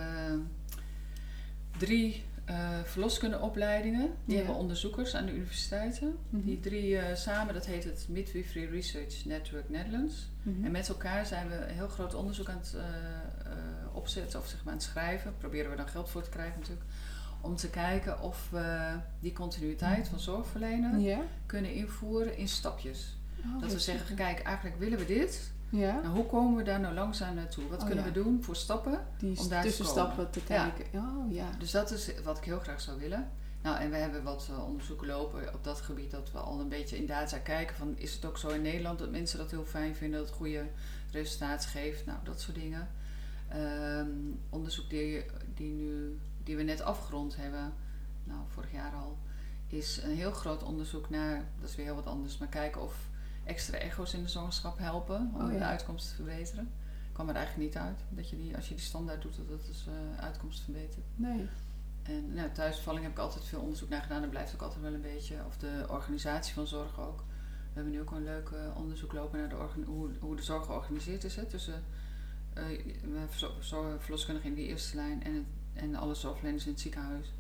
drie eh verloskundeopleidingen. Die Ja. hebben onderzoekers aan de universiteiten. Mhm. Die drie eh, samen, dat heet het Midwifery Research Network Netherlands. Mhm. En met elkaar zijn we een heel groot onderzoek aan het eh, opzetten, of zeg maar aan het schrijven. Proberen we dan geld voor te krijgen natuurlijk. Om te kijken of we die continuïteit van zorgverlenen kunnen invoeren in stapjes. Oh, Dat we zeggen, kijk, eigenlijk willen we dit. Ja, Nou, hoe komen we daar nou langzaam naartoe? Wat Oh, kunnen ja. we doen voor stappen? die om daar te tussenstappen te Ja. kijken. Oh ja. Dus dat is wat ik heel graag zou willen. Nou, en we hebben wat eh, onderzoeken lopen op dat gebied dat we al een beetje in data kijken van is het ook zo in Nederland dat mensen dat heel fijn vinden, dat het goede resultaat geeft, nou dat soort dingen. Ehm, onderzoek die, die, nu, die we net afgerond hebben, nou vorig jaar al, is een heel groot onderzoek naar, dat is weer heel wat anders, maar kijken of extra echo's in de zwangerschap helpen om Oh, ja. de uitkomst te verbeteren. Kwam er eigenlijk niet uit dat je die, als je die standaard doet, dat dat dus eh uitkomst verbetert. Nee. En nou, thuisbevalling heb ik altijd veel onderzoek naar gedaan. Er blijft ook altijd wel een beetje. Of de organisatie van zorg ook. We hebben nu ook een leuk eh, onderzoek lopen naar de hoe, hoe de zorg georganiseerd is. Hè, tussen zo- verloskundigen in die eerste lijn en, het, en alle zorgverleners in het ziekenhuis.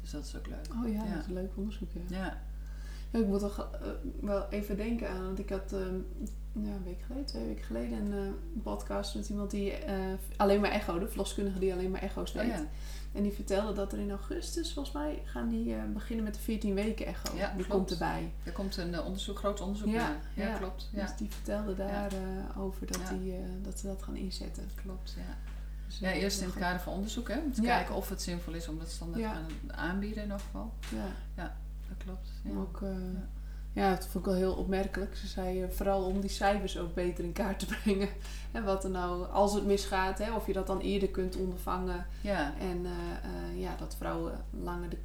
Dus dat is ook leuk. Oh ja, Ja. dat is een leuk onderzoek. Ja, ik moet toch eh, wel even denken aan, want ik had ehm, ja, een week geleden, twee weken geleden, een eh, podcast met iemand die eh, alleen maar echo, de verloskundige die alleen maar echo's oh, deed. ja. En die vertelde dat er in augustus, volgens mij, gaan die beginnen met de 14 weken echo. Ja, die klopt. komt erbij. er komt een onderzoek, groot onderzoek Ja, naar. Ja, klopt. Ja, Dus die vertelde daar eh, over dat, die, dat ze dat gaan inzetten. klopt. Ja. Dus, ja, eerst in het kader van onderzoek, hè, om te kijken of het zinvol is om dat standaard te gaan aanbieden in elk geval. Ja. Klopt. Ja. Ook, eh, Ja. ja. dat vond ik wel heel opmerkelijk. Ze zei eh, vooral om die cijfers ook beter in kaart te brengen. En wat er nou, als het misgaat, hè, of je dat dan eerder kunt ondervangen. ja. En eh, ja, dat vrouwen langer de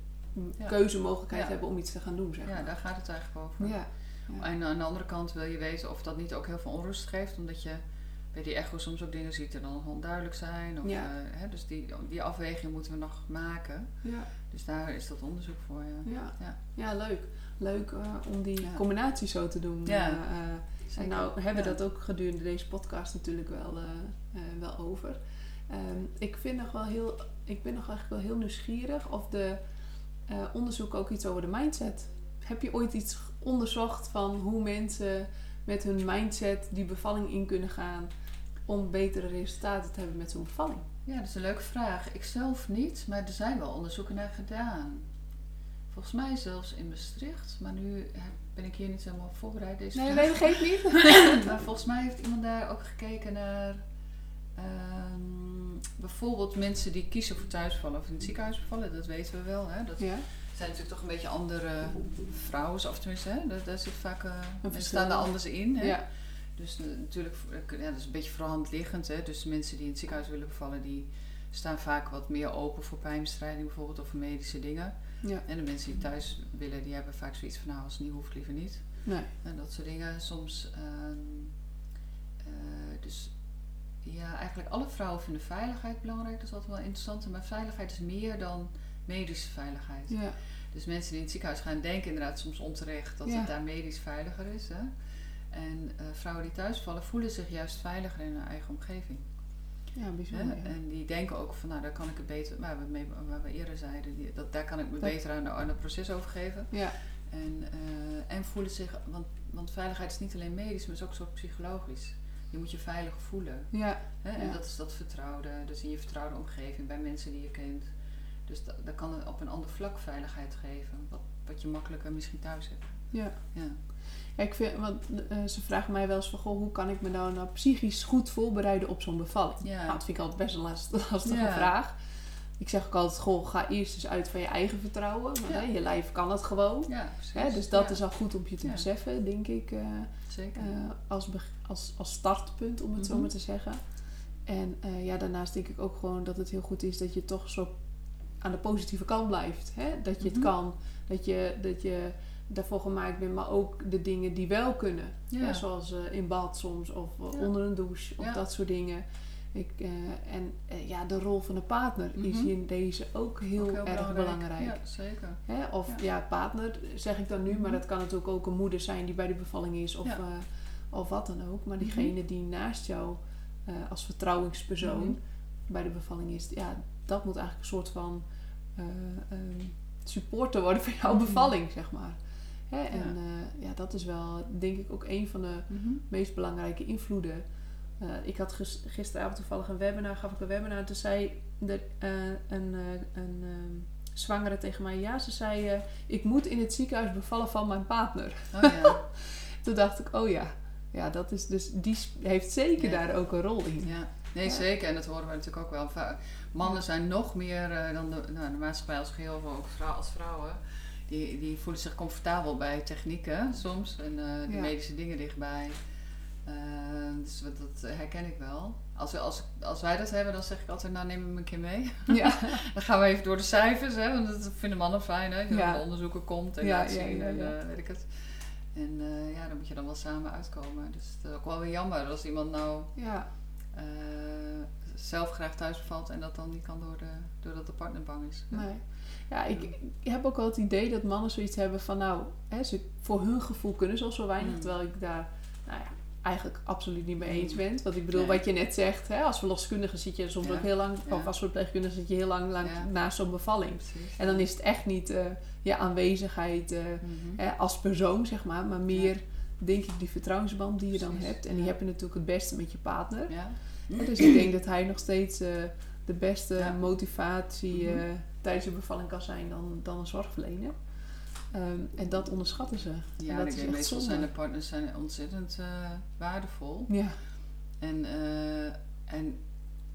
Ja. keuzemogelijkheid Ja. hebben om iets te gaan doen, zeg ja, maar. daar gaat het eigenlijk over. Ja, ja. En aan de andere kant wil je weten of dat niet ook heel veel onrust geeft, omdat je bij die echo soms ook dingen ziet die dan nog onduidelijk zijn. Of, Ja. eh, hè, dus die, die afweging moeten we nog maken. ja, Dus daar is dat onderzoek voor. Ja. ja. Ja. ja leuk. Leuk eh, om die combinatie zo te doen. Ja. Eh, en nou hebben we dat ook gedurende deze podcast natuurlijk wel, wel over. Ehm, ik, vind nog wel heel, ik ben nog eigenlijk wel heel nieuwsgierig of de onderzoek ook iets over de mindset. Heb je ooit iets onderzocht van hoe mensen met hun mindset die bevalling in kunnen gaan om betere resultaten te hebben met zo'n bevalling? Ja, dat is een leuke vraag. Ik zelf niet, maar er zijn wel onderzoeken naar gedaan. Volgens mij zelfs in Maastricht, maar nu ben ik hier niet helemaal voorbereid. Deze Nee, nee, dat geeft niet. maar volgens mij heeft iemand daar ook gekeken naar ehm, bijvoorbeeld mensen die kiezen voor thuisvallen of in het ziekenhuis bevallen. Dat weten we wel. Hè? Dat Ja, zijn natuurlijk toch een beetje andere vrouwen, of tenminste, hè? Daar, daar zit vaak, uh, mensen staan er anders in. Hè? ja, Dus natuurlijk, eh, ja, dat is een beetje voor de hand liggend. Hè? Dus mensen die in het ziekenhuis willen bevallen, die staan vaak wat meer open voor pijnbestrijding bijvoorbeeld of medische dingen. Ja. En de mensen die thuis willen, die hebben vaak zoiets van nou als het niet hoeft liever niet. Nee. En dat soort dingen. Soms, ehm, eh, dus ja, eigenlijk alle vrouwen vinden veiligheid belangrijk. Dat is altijd wel interessant. Maar veiligheid is meer dan medische veiligheid. Ja. Dus mensen die in het ziekenhuis gaan denken inderdaad soms onterecht dat Ja. het daar medisch veiliger is. Hè? En eh, vrouwen die thuis vallen voelen zich juist veiliger in hun eigen omgeving. Ja, bijzonder. ja. En die denken ook van nou daar kan ik het beter, waar we, mee, waar we eerder zeiden, die, dat, daar kan ik me Dat- beter aan, de- aan het proces overgeven. Ja. En, eh, en voelen zich, want, want veiligheid is niet alleen medisch, maar is ook een soort psychologisch. Je moet je veilig voelen. Ja. Hè? En Ja. dat is dat vertrouwde, dus in je vertrouwde omgeving, bij mensen die je kent. Dus dat, dat kan op een ander vlak veiligheid geven, wat, wat je makkelijker misschien thuis hebt. Ja. Ja. Ja, ik vind, want eh, ze vragen mij wel eens van, goh, hoe kan ik me nou, nou psychisch goed voorbereiden op zo'n bevalling? Ja. Nou, dat vind ik altijd best een last- lastige Ja. vraag. Ik zeg ook altijd, goh, ga eerst eens uit van je eigen vertrouwen. Ja. hè, je lijf kan het gewoon. Hè, dus dat is al goed om je te beseffen, denk ik, eh, Zeker. eh, als, als, als startpunt, om het zo Mhm. maar te zeggen. En ja, daarnaast denk ik ook gewoon dat het heel goed is dat je toch zo aan de positieve kant blijft. Hè? Dat je het Mhm. kan, dat je, dat je daarvoor gemaakt bent, maar ook de dingen die wel kunnen. ja. Zoals eh, in bad soms of eh, onder een douche of dat soort dingen. Ik, eh, en ja, de rol van de partner is Mhm. in deze ook heel, Ook erg belangrijk. Ja, zeker. Hè? Of Ja. partner zeg ik dan nu, maar Mhm. dat kan natuurlijk ook een moeder zijn die bij de bevalling is of, of wat dan ook. Maar Mhm. diegene die naast jou als vertrouwingspersoon bij de bevalling is, ja, dat moet eigenlijk een soort van eh, ehm, supporter worden van jouw bevalling, zeg maar. Hè? Ja. En eh, ja, dat is wel, denk ik, ook een van de Mhm. meest belangrijke invloeden. Eh, ik had gis- gisteravond toevallig een webinar, gaf ik een webinar. En toen zei eh, een, eh, een ehm, zwangere tegen mij: Ja, ze zei: Ik moet in het ziekenhuis bevallen van mijn partner. Oh ja. Toen dacht ik: Oh ja, ja dat is dus, die heeft zeker Ja. daar ook een rol in. ja. Nee, Ja. zeker. En dat horen we natuurlijk ook wel. Mannen zijn nog meer dan de, nou, de maatschappij als geheel, maar ook vrouw, als vrouwen. Die, die voelen zich comfortabel bij technieken soms. En eh, de Ja. medische dingen dichtbij. Eh, dus wat- dat herken ik wel. Als, we, als, als wij dat hebben, dan zeg ik altijd, nou neem hem een keer mee. Ja, Dan gaan we even door de cijfers, hè, want dat vinden mannen fijn, hè. Je Ja. ja. onderzoeken komt en Ja, zien en eh, weet ik het. En ja, dan moet je dan wel samen uitkomen. Dus het is ook wel weer jammer als iemand nou ja, zelf graag thuis bevalt en dat dan niet kan door de, doordat de partner bang is. Nee. Ja, ik, ik heb ook wel het idee dat mannen zoiets hebben van, nou, hè, ze, voor hun gevoel kunnen ze al zo weinig. Mm. Terwijl ik daar, nou ja, eigenlijk absoluut niet mee eens Mm. ben. Want ik bedoel, Nee. wat je net zegt, hè, als verloskundige zit je soms Ja. ook heel lang, Ja. of als verpleegkundige zit je heel lang, lang naast zo'n bevalling. Precies. En dan is het echt niet eh, je aanwezigheid eh, Mhm. hè, als persoon, zeg maar, maar meer, denk ik, die vertrouwensband die je dan Precies, hebt. En die heb je natuurlijk het beste met je partner. Ja. Dus ik denk dat hij nog steeds eh, de beste Ja. motivatie Mhm. Tijdens de bevalling kan zijn dan, dan een zorgverlener. Ehm, en dat onderschatten ze. Ja, en dat ik meestal zijn de partners zijn ontzettend eh, waardevol. Ja, En, eh, en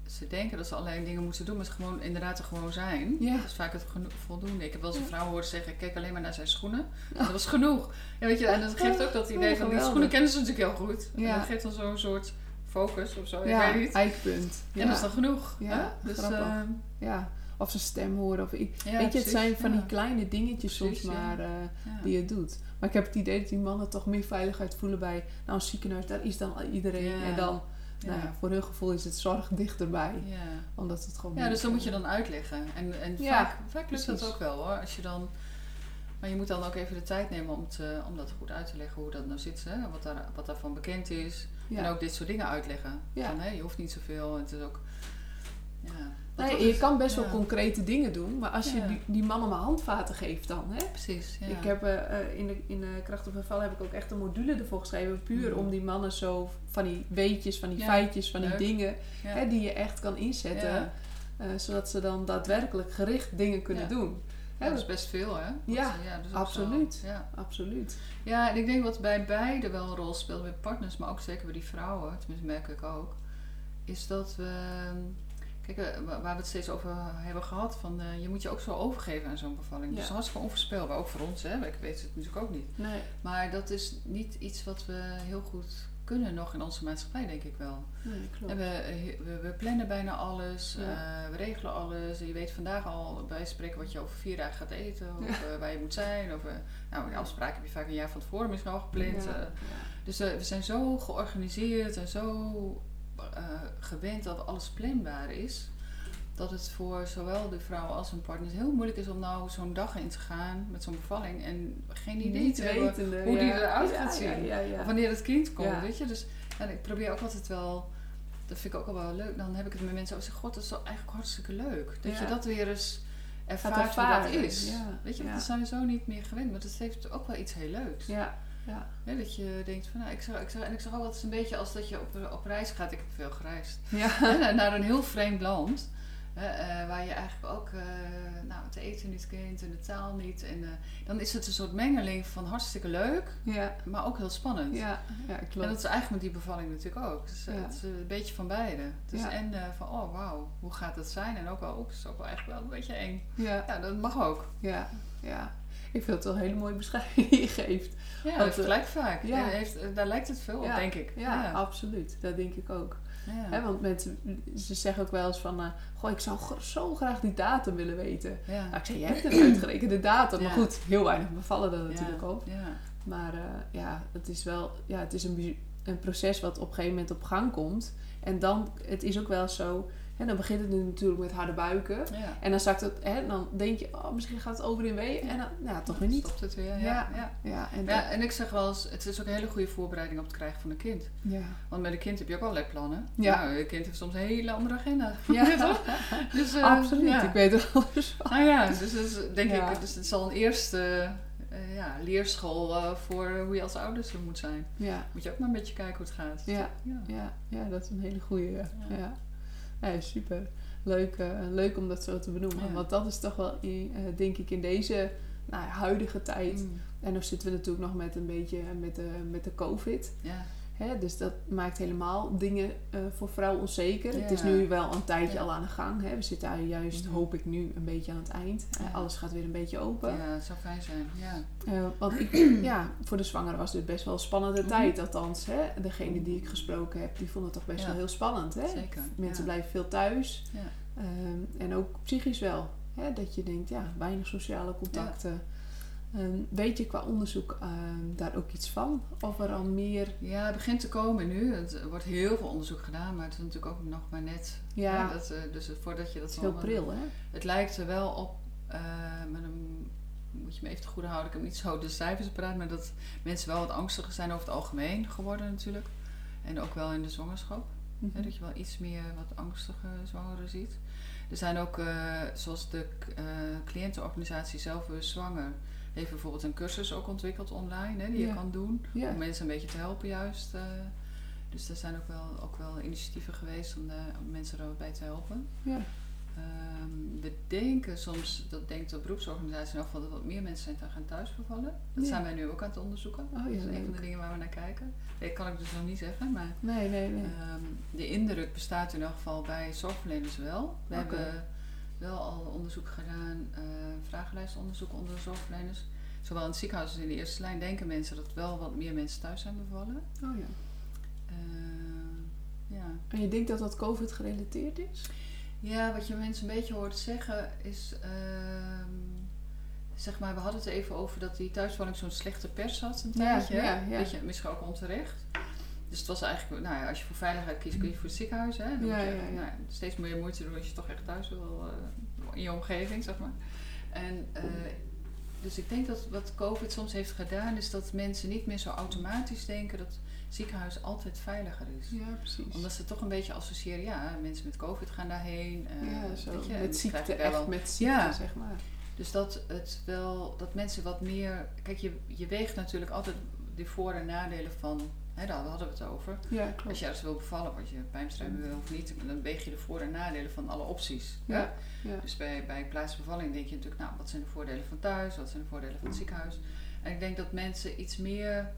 ze denken dat ze allerlei dingen moeten doen, maar ze gewoon inderdaad er gewoon zijn. Ja. Dat is vaak het voldoende. Ik heb wel eens een vrouw horen zeggen, ik keek alleen maar naar zijn schoenen. Dat was genoeg. Ja, weet je, en dat geeft ook dat idee van, die schoenen kennen ze natuurlijk heel goed. En Ja. dat geeft dan zo'n soort focus of zo, ik ja weet niet. eikpunt. Ja. En dat is dan genoeg. Ja, hè? Dus, grappig. eh, ja. Of zijn stem horen. Of, weet je, het zijn van die kleine dingetjes Precies, soms maar eh, die je doet. Maar ik heb het idee dat die mannen toch meer veiligheid voelen bij nou, een ziekenhuis. Daar is dan iedereen. En dan, nou Ja. ja, voor hun gevoel is het zorg dichterbij. Ja. Omdat het gewoon... Ja, dus dan moet je dan uitleggen. En, en Ja, vaak, vaak lukt dat ook wel hoor. Als je dan, maar je moet dan ook even de tijd nemen om, het, eh, om dat goed uit te leggen hoe dat nou zit. Hè? Wat, daar, wat daarvan bekend is. En ook dit soort dingen uitleggen. Ja. Van, hè, je hoeft niet zoveel. Het is ook... Ja. Nee, je kan best wel ja, concrete dingen doen, maar als je Ja. die, die mannen maar handvaten geeft dan. Hè? Precies, ja. Ik heb eh, eh, in de, in de Kracht of Verval heb ik ook echt een module ervoor geschreven, puur Mhm. om die mannen zo van die weetjes, van die Ja, feitjes, van die leuk. dingen, ja. hè, die je echt kan inzetten, Ja. eh, zodat ze dan daadwerkelijk gericht dingen kunnen Ja. doen. Ja, dat is best veel hè. Ja, is ook absoluut. zo. Ja. Absoluut. Ja, en ik denk wat bij beide wel een rol speelt, bij partners, maar ook zeker bij die vrouwen, tenminste merk ik ook, is dat we, kijk, eh, wa- waar we het steeds over hebben gehad, van eh, je moet je ook zo overgeven aan zo'n bevalling. Ja. Dat is hartstikke onvoorspelbaar, ook voor ons, hè. Ik weet het natuurlijk ook niet. Nee. Maar dat is niet iets wat we heel goed kunnen nog in onze maatschappij, denk ik wel. Nee, klopt. En we, eh, we, we plannen bijna alles, Ja. we regelen alles. Je weet vandaag al bij spreken wat je over vier dagen gaat eten, of Ja. waar je moet zijn. Of, nou, een afspraak heb je vaak een jaar van tevoren misschien al gepland. Dus we zijn zo georganiseerd en zo eh, gewend dat alles planbaar is. Dat het voor zowel de vrouw als hun partner heel moeilijk is om nou zo'n dag in te gaan met zo'n bevalling en geen idee Niet te hebben hoe die eruit gaat zien. Of wanneer het kind komt, weet je. Dus ik probeer ook altijd wel, dat vind ik ook wel leuk. Dan heb ik het met mensen over, god, dat is eigenlijk hartstikke leuk. Dat Ja. je dat weer eens ervaart hoe dat is. ja. Weet je, Ja. dat zijn we zo niet meer gewend, maar dat heeft ook wel iets heel leuks. Ja, ja. Dat je denkt van, nou, ik zeg, ik zeg, en ik zeg ook altijd een beetje als dat je op, op reis gaat. Ik heb veel gereisd. Ja. Naar een heel vreemd land. Eh, waar je eigenlijk ook eh, nou, het eten niet kent en de taal niet. En eh, dan is het een soort mengeling van hartstikke leuk, Ja, maar ook heel spannend. ja, ja, En klopt. dat is eigenlijk met die bevalling natuurlijk ook. Dus, Ja. Het is een beetje van beide. Dus Ja. en van, oh wauw, hoe gaat dat zijn? En ook wel, het is ook wel echt wel een beetje eng. Ja, Ja, dat mag ook. ja, ja. Ik vind het wel een hele mooie beschrijving die je geeft. Ja, Want, dat heeft eh, gelijk vaak. ja. Heeft, eh, daar lijkt het veel Ja. op, denk ik. Ja, ja. absoluut. Dat denk ik ook. Ja. Want mensen, ze zeggen ook wel eens van... eh, goh, ik zou zo graag die datum willen weten. Ja. Nou, ik zei, jij hebt een uitgerekende datum. Maar Ja. goed, heel weinig bevallen er natuurlijk ook. Ja. Maar ja, het is wel... Ja, het is een, een proces wat op een gegeven moment op gang komt. En dan, het is ook wel zo... Hè, dan begint het nu natuurlijk met harde buiken. Ja. En dan zakt het... Hè, dan denk je, oh, misschien gaat het over in weeën. En dan, nou, toch weer niet. Stopt het weer, ja. Ja. ja. Ja, en Ja, en ik zeg wel eens, het is ook een hele goede voorbereiding op het krijgen van een kind. ja. Want met een kind heb je ook allerlei plannen. Ja. Nou, een kind heeft soms een hele andere agenda. Ja. toch? Dus, eh, Absoluut, ja. ik weet er alles van. Nou ja, dus is, denk Ja. ik, dus het zal een eerste eh, ja, leerschool eh, voor hoe je als ouders moet zijn. Ja, Moet je ook maar een beetje kijken hoe het gaat. Ja. ja. ja, ja, dat is een hele goede. Ja. Ja. Super. Leuk, eh, leuk om dat zo te benoemen. Ja. Want dat is toch wel, in, eh, denk ik, in deze nou, huidige tijd. Mm. En dan zitten we natuurlijk nog met een beetje met de, met de COVID. Ja. Hè? Dus dat maakt helemaal dingen eh, voor vrouwen onzeker. Het is nu wel een tijdje Ja. al aan de gang. Hè? We zitten daar juist, Mhm. hoop ik nu, een beetje aan het eind. Eh, Ja. alles gaat weer een beetje open. ja, het zou fijn zijn. Ja. Eh, want ik, ja, voor de zwangere was dit best wel een spannende Mhm. tijd. Althans, hè? degene die ik gesproken heb, die vonden het toch best wel heel spannend. Hè? Zeker. Mensen blijven veel thuis. Ja. Ehm, en ook psychisch wel. Hè? Dat je denkt, ja, weinig sociale contacten. Ehm, weet je qua onderzoek ehm, daar ook iets van? Of er al meer... Ja, het begint te komen nu. Het- Er wordt heel veel onderzoek gedaan, maar het is natuurlijk ook nog maar net. Ja, dat, eh, dus voordat je dat het is heel allemaal- pril, hè? Het lijkt er wel op, eh, maar dan moet je me even te goede houden. Ik heb niet zo de cijfers paraat, maar dat mensen wel wat angstiger zijn over het algemeen geworden natuurlijk. En ook wel in de zwangerschap. Mhm. Dat je wel iets meer wat angstige zwangeren ziet. Er zijn ook, eh, zoals de eh, cliëntenorganisatie Zelfbewust Zwanger, heeft bijvoorbeeld een cursus ook ontwikkeld online, hè, die Ja. je kan doen. Ja. Om mensen een beetje te helpen juist. eh. dus er zijn ook wel, ook wel initiatieven geweest om, de, om mensen erbij te helpen. Ja. Ehm, we denken soms, dat denkt de beroepsorganisatie nog wel, dat wat meer mensen zijn gaan thuisbevallen. Dat Ja. zijn wij nu ook aan het onderzoeken. Oh, dat is een van de dingen waar we naar kijken. Dat kan ik dus nog niet zeggen, maar Nee, nee, nee. ehm, de indruk bestaat in elk geval bij zorgverleners wel. We hebben wel al onderzoek gedaan, eh vragenlijstonderzoek onder zorgverleners. Zowel in het ziekenhuis als in de eerste lijn denken mensen dat wel wat meer mensen thuis zijn bevallen. Oh ja. Eh, ja. En je denkt dat dat COVID gerelateerd is? Ja, wat je mensen een beetje hoort zeggen is, ehm, zeg maar, we hadden het even over dat die thuiswoning zo'n slechte pers had een Ja, tijdje. hè? ja, ja. Beetje, misschien ook onterecht. Dus het was eigenlijk, nou ja, als je voor veiligheid kiest, kun je voor het ziekenhuis. Hè? Dan Ja, moet je, ja, ja. Nou, steeds meer moeite doen als je toch echt thuis wil, eh, in je omgeving, zeg maar. En, eh, dus ik denk dat wat COVID soms heeft gedaan, is dat mensen niet meer zo automatisch denken dat het ziekenhuis altijd veiliger is Ja, precies. omdat ze toch een beetje associëren, ja, mensen met COVID gaan daarheen. ja, zo. weet je, met ziekte, echt met ziekte, Ja. zeg maar. Dus dat het wel, dat mensen wat meer. Kijk, je, je weegt natuurlijk altijd de voor- en nadelen van. Hè, daar hadden we het over. Ja, Als je ergens wil bevallen, wat je pijnstrijden wil of niet, dan weeg je de voor- en nadelen van alle opties. ja. Dus bij, bij plaatsbevalling denk je natuurlijk, nou, wat zijn de voordelen van thuis, wat zijn de voordelen van het ziekenhuis. En ik denk dat mensen iets meer,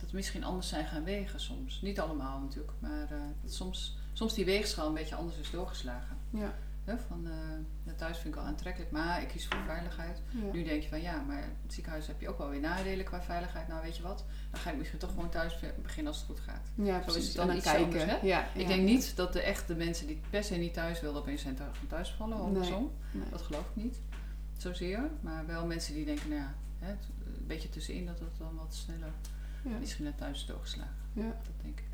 dat misschien anders zijn gaan wegen soms. Niet allemaal natuurlijk, maar eh, dat soms, soms die weegschaal een beetje anders is doorgeslagen. ja. Hè, van, uh, thuis vind ik wel aantrekkelijk, maar ik kies voor veiligheid. Nu denk je van ja, maar het ziekenhuis heb je ook wel weer nadelen qua veiligheid. Nou, weet je wat? Dan ga ik misschien toch gewoon thuis beginnen als het goed gaat. Ja, Zo is het dan, iets kijken. Anders, hè? Ja, ik denk niet dat de echte mensen die per se niet thuis willen, opeens zijn van thuis vallen of andersom. Nee. Dat geloof ik niet. Zozeer. Maar wel mensen die denken, nou ja, hè, een beetje tussenin dat het dan wat sneller misschien net thuis is doorgeslagen. Ja. Dat denk ik.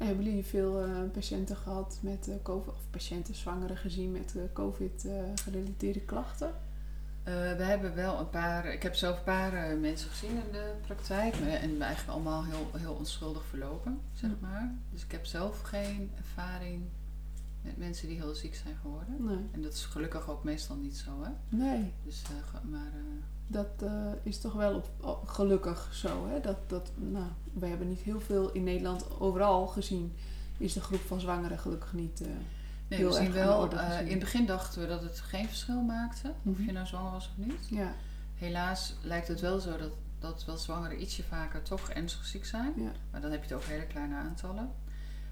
En hebben jullie veel uh, patiënten gehad met uh, COVID, of patiënten, zwangeren gezien met uh, COVID-gerelateerde klachten? we hebben wel een paar, ik heb zelf een paar mensen gezien in de praktijk en eigenlijk allemaal heel, heel onschuldig verlopen, zeg maar. Dus ik heb zelf geen ervaring met mensen die heel ziek zijn geworden. Nee. En dat is gelukkig ook meestal niet zo, hè? Nee. Dus, maar dat uh, is toch wel op, gelukkig zo. Hè? Dat, dat, nou, we hebben niet heel veel in Nederland overal gezien. Is de groep van zwangeren gelukkig niet. Uh, nee, heel we zien wel. Uh, in het begin dachten we dat het geen verschil maakte. Of je mhm. nou zwanger was of niet. Ja. Helaas lijkt het wel zo dat, dat wel zwangeren ietsje vaker toch ernstig ziek zijn. Ja. Maar dan heb je het over hele kleine aantallen.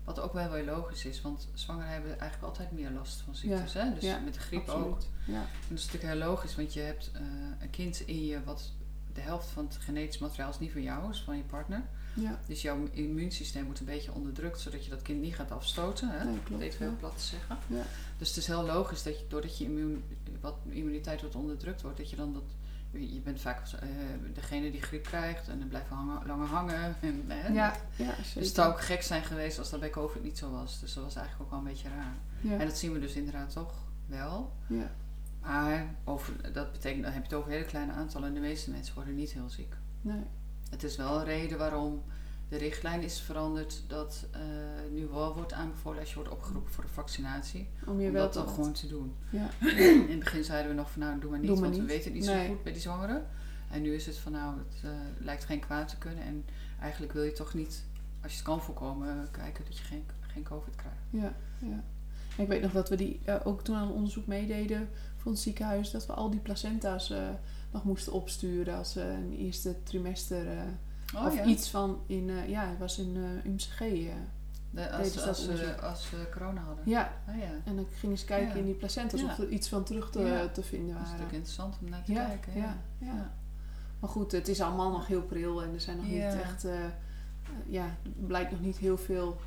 Wat ook wel weer logisch is, want zwangeren hebben eigenlijk altijd meer last van ziektes. hè? Dus met de griep ook. Ja. En dat is natuurlijk heel logisch, want je hebt uh, een kind in je wat de helft van het genetisch materiaal is niet van jou, is van je partner. Ja. Dus jouw immuunsysteem moet een beetje onderdrukt, zodat je dat kind niet gaat afstoten. Hè? Nee, klopt, even heel plat te zeggen. Ja. Dus het is heel logisch dat je, doordat je immuun, wat immuniteit wat onderdrukt wordt, dat je dan dat je bent vaak uh, degene die griep krijgt en dan blijft hangen, langer hangen. En, ja, ja, dus het zou ook gek zijn geweest als dat bij COVID niet zo was. Dus dat was eigenlijk ook wel een beetje raar. Ja. En dat zien we dus inderdaad toch wel. Ja. Maar over, dat betekent, dan heb je het over hele kleine aantallen en de meeste mensen worden niet heel ziek. Nee. Het is wel een reden waarom de richtlijn is veranderd dat uh, nu wel wordt aanbevolen als je wordt opgeroepen voor de vaccinatie. Om, je wel dat dan gewoon te doen. Ja. In het begin zeiden we nog van nou doe maar niet, want we weten het niet zo goed bij die zwangeren. En nu is het van nou het uh, lijkt geen kwaad te kunnen en eigenlijk wil je toch niet, als je het kan voorkomen, kijken dat je geen, geen covid krijgt. Ja, ja. ik weet nog dat we die uh, ook toen aan onderzoek meededen voor het ziekenhuis, dat we al die placenta's nog moesten opsturen als een eerste trimester Oh, of iets van in, uh, ja, het was in uh, eh, UMCG. Uh, eh. de, als, als, als we corona hadden. Ja. Oh, ja. En dan gingen ze kijken in die placentas of er iets van terug te, te vinden waren. Dat is natuurlijk interessant om naar te kijken. Ja. Ja. Maar goed, het is allemaal nog heel pril en er zijn nog niet echt, ja, er blijkt nog niet heel veel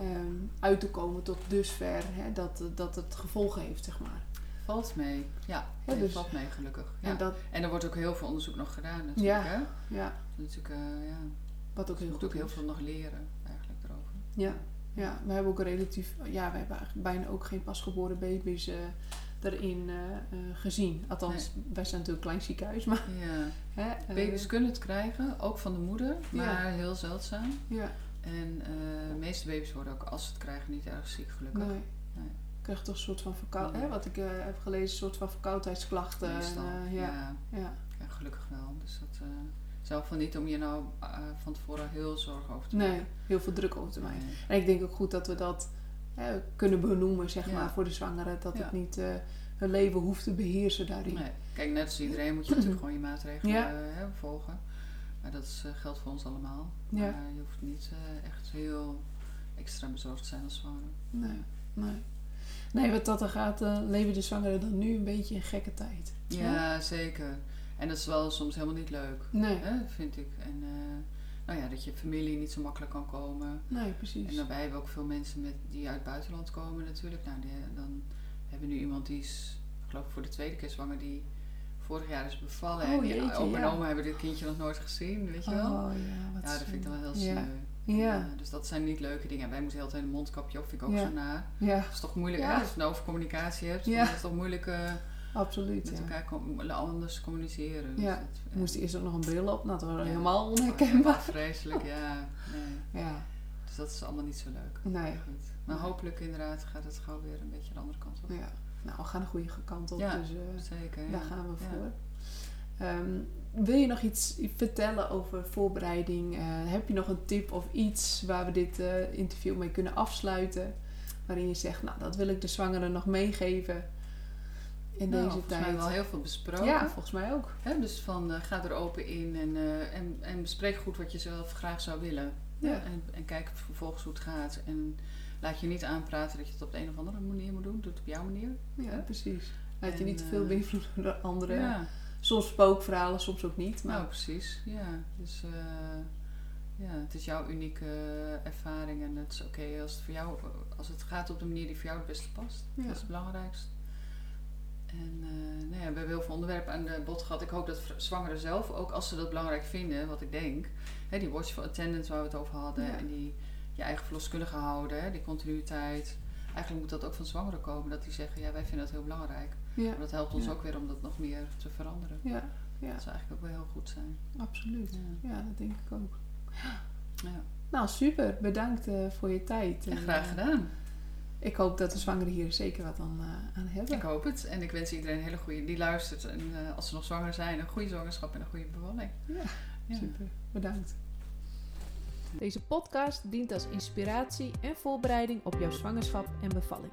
um, uit te komen tot dusver hè, dat, dat het gevolgen heeft, zeg maar. Valt mee, ja. ja dus, valt mee gelukkig. Ja. En, dat, en er wordt ook heel veel onderzoek nog gedaan natuurlijk. Hè? Ja. Natuurlijk, uh, ja. Wat ook heel goed ook heel veel nog leren eigenlijk erover. Ja. ja, we hebben ook relatief, ja, we hebben eigenlijk bijna ook geen pasgeboren baby's uh, erin uh, gezien. Althans, wij zijn natuurlijk een klein ziekenhuis, maar... Ja. Hè, baby's kunnen het krijgen, ook van de moeder, maar heel zeldzaam. Ja. En de meeste baby's worden ook, als ze het krijgen, niet erg ziek gelukkig. Nee. nee krijg toch een soort van verkoudheid, ja. wat ik uh, heb gelezen, een soort van verkoudheidsklachten. En, uh, ja. Ja. gelukkig wel. Dus dat uh, zelf van niet om je nou van tevoren heel zorgen over te maken. Nee, heel veel druk over te maken. Nee. En ik denk ook goed dat we dat kunnen benoemen, zeg maar, voor de zwangeren. Dat het niet hun leven hoeft te beheersen daarin. Nee. Kijk, net als iedereen moet je natuurlijk gewoon je maatregelen volgen. Maar dat is, geldt voor ons allemaal. Maar je hoeft niet echt heel extra bezorgd te zijn als zwanger. Nee, nee. Nee, wat dat er gaat, uh, leven de zwangeren dan nu een beetje in gekke tijd. Ja, zeker. En dat is wel soms helemaal niet leuk, nee. hè, vind ik. En uh, nou ja, dat je familie niet zo makkelijk kan komen. Nee, precies. En daarbij hebben we ook veel mensen met, die uit het buitenland komen natuurlijk. Nou, die, dan hebben we nu iemand die is, ik geloof voor de tweede keer zwanger, die vorig jaar is bevallen. Oh, en die jeetje, opa en oma hebben dit kindje nog nooit gezien, weet je wel. Oh ja, wat Ja, dat vind ik dan wel heel sneu. Ja. Dus dat zijn niet leuke dingen. Wij moeten heel tijd een mondkapje op, vind ik ook zo na. Ja. Dat is toch moeilijk, ja. als je nou over communicatie hebt, ja. dat is toch moeilijk uh, Absoluut, met elkaar com anders communiceren. Dus ja. Dus dat, moest eerst ook nog een bril op, nou, dat was helemaal onherkenbaar. Vreselijk, ja. Nee. ja. Dus dat is allemaal niet zo leuk. Nee. Goed. Maar hopelijk inderdaad gaat het gauw weer een beetje de andere kant op. Ja. Nou, we gaan de goede kant op, ja, dus uh, zeker, daar gaan we voor. Um, wil je nog iets vertellen over voorbereiding? Uh, heb je nog een tip of iets waar we dit uh, interview mee kunnen afsluiten? Waarin je zegt, nou, dat wil ik de zwangeren nog meegeven in nou, deze tijd. We hebben wel heel veel besproken. Ja, volgens mij ook. dus van uh, ga er open in en, en, en bespreek goed wat je zelf graag zou willen. Ja. En, en kijk vervolgens hoe het gaat. En laat je niet aanpraten dat je het op de een of andere manier moet doen. Doe het op jouw manier. Ja, precies. Laat je niet te veel eh, beïnvloeden door anderen. Ja, Soms spookverhalen, soms ook niet. Maar nou precies. Ja, dus eh, ja, het is jouw unieke ervaring en het is oké als het voor jou, als het gaat op de manier die voor jou het beste past. Ja. Dat is het belangrijkste. En eh, nou ja, we hebben heel veel onderwerpen aan de bod gehad. Ik hoop dat zwangeren zelf, ook als ze dat belangrijk vinden, wat ik denk, hè, die watchful attendance waar we het over hadden Ja. en die je eigen verloskundige houden, hè, die continuïteit. Eigenlijk moet dat ook van zwangeren komen, dat die zeggen, ja, wij vinden dat heel belangrijk. Ja, Maar dat helpt ons Ja. ook weer om dat nog meer te veranderen. ja, ja, Dat zou eigenlijk ook wel heel goed zijn. absoluut. Ja. Ja, dat denk ik ook. Ja. Nou, super. Bedankt eh, voor je tijd. En, graag eh, gedaan. ik hoop dat de zwangeren hier zeker wat aan, eh, aan hebben. Ik hoop het. En ik wens iedereen een hele goede, die luistert. En eh, als ze nog zwanger zijn, een goede zwangerschap en een goede bevalling. Ja, Ja. super. Bedankt. Deze podcast dient als inspiratie en voorbereiding op jouw zwangerschap en bevalling.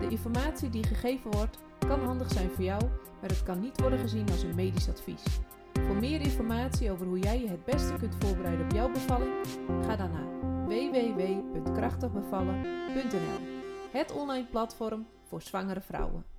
De informatie die gegeven wordt kan handig zijn voor jou, maar het kan niet worden gezien als een medisch advies. Voor meer informatie over hoe jij je het beste kunt voorbereiden op jouw bevalling, ga dan naar www.krachtigbevallen.nl, het online platform voor zwangere vrouwen.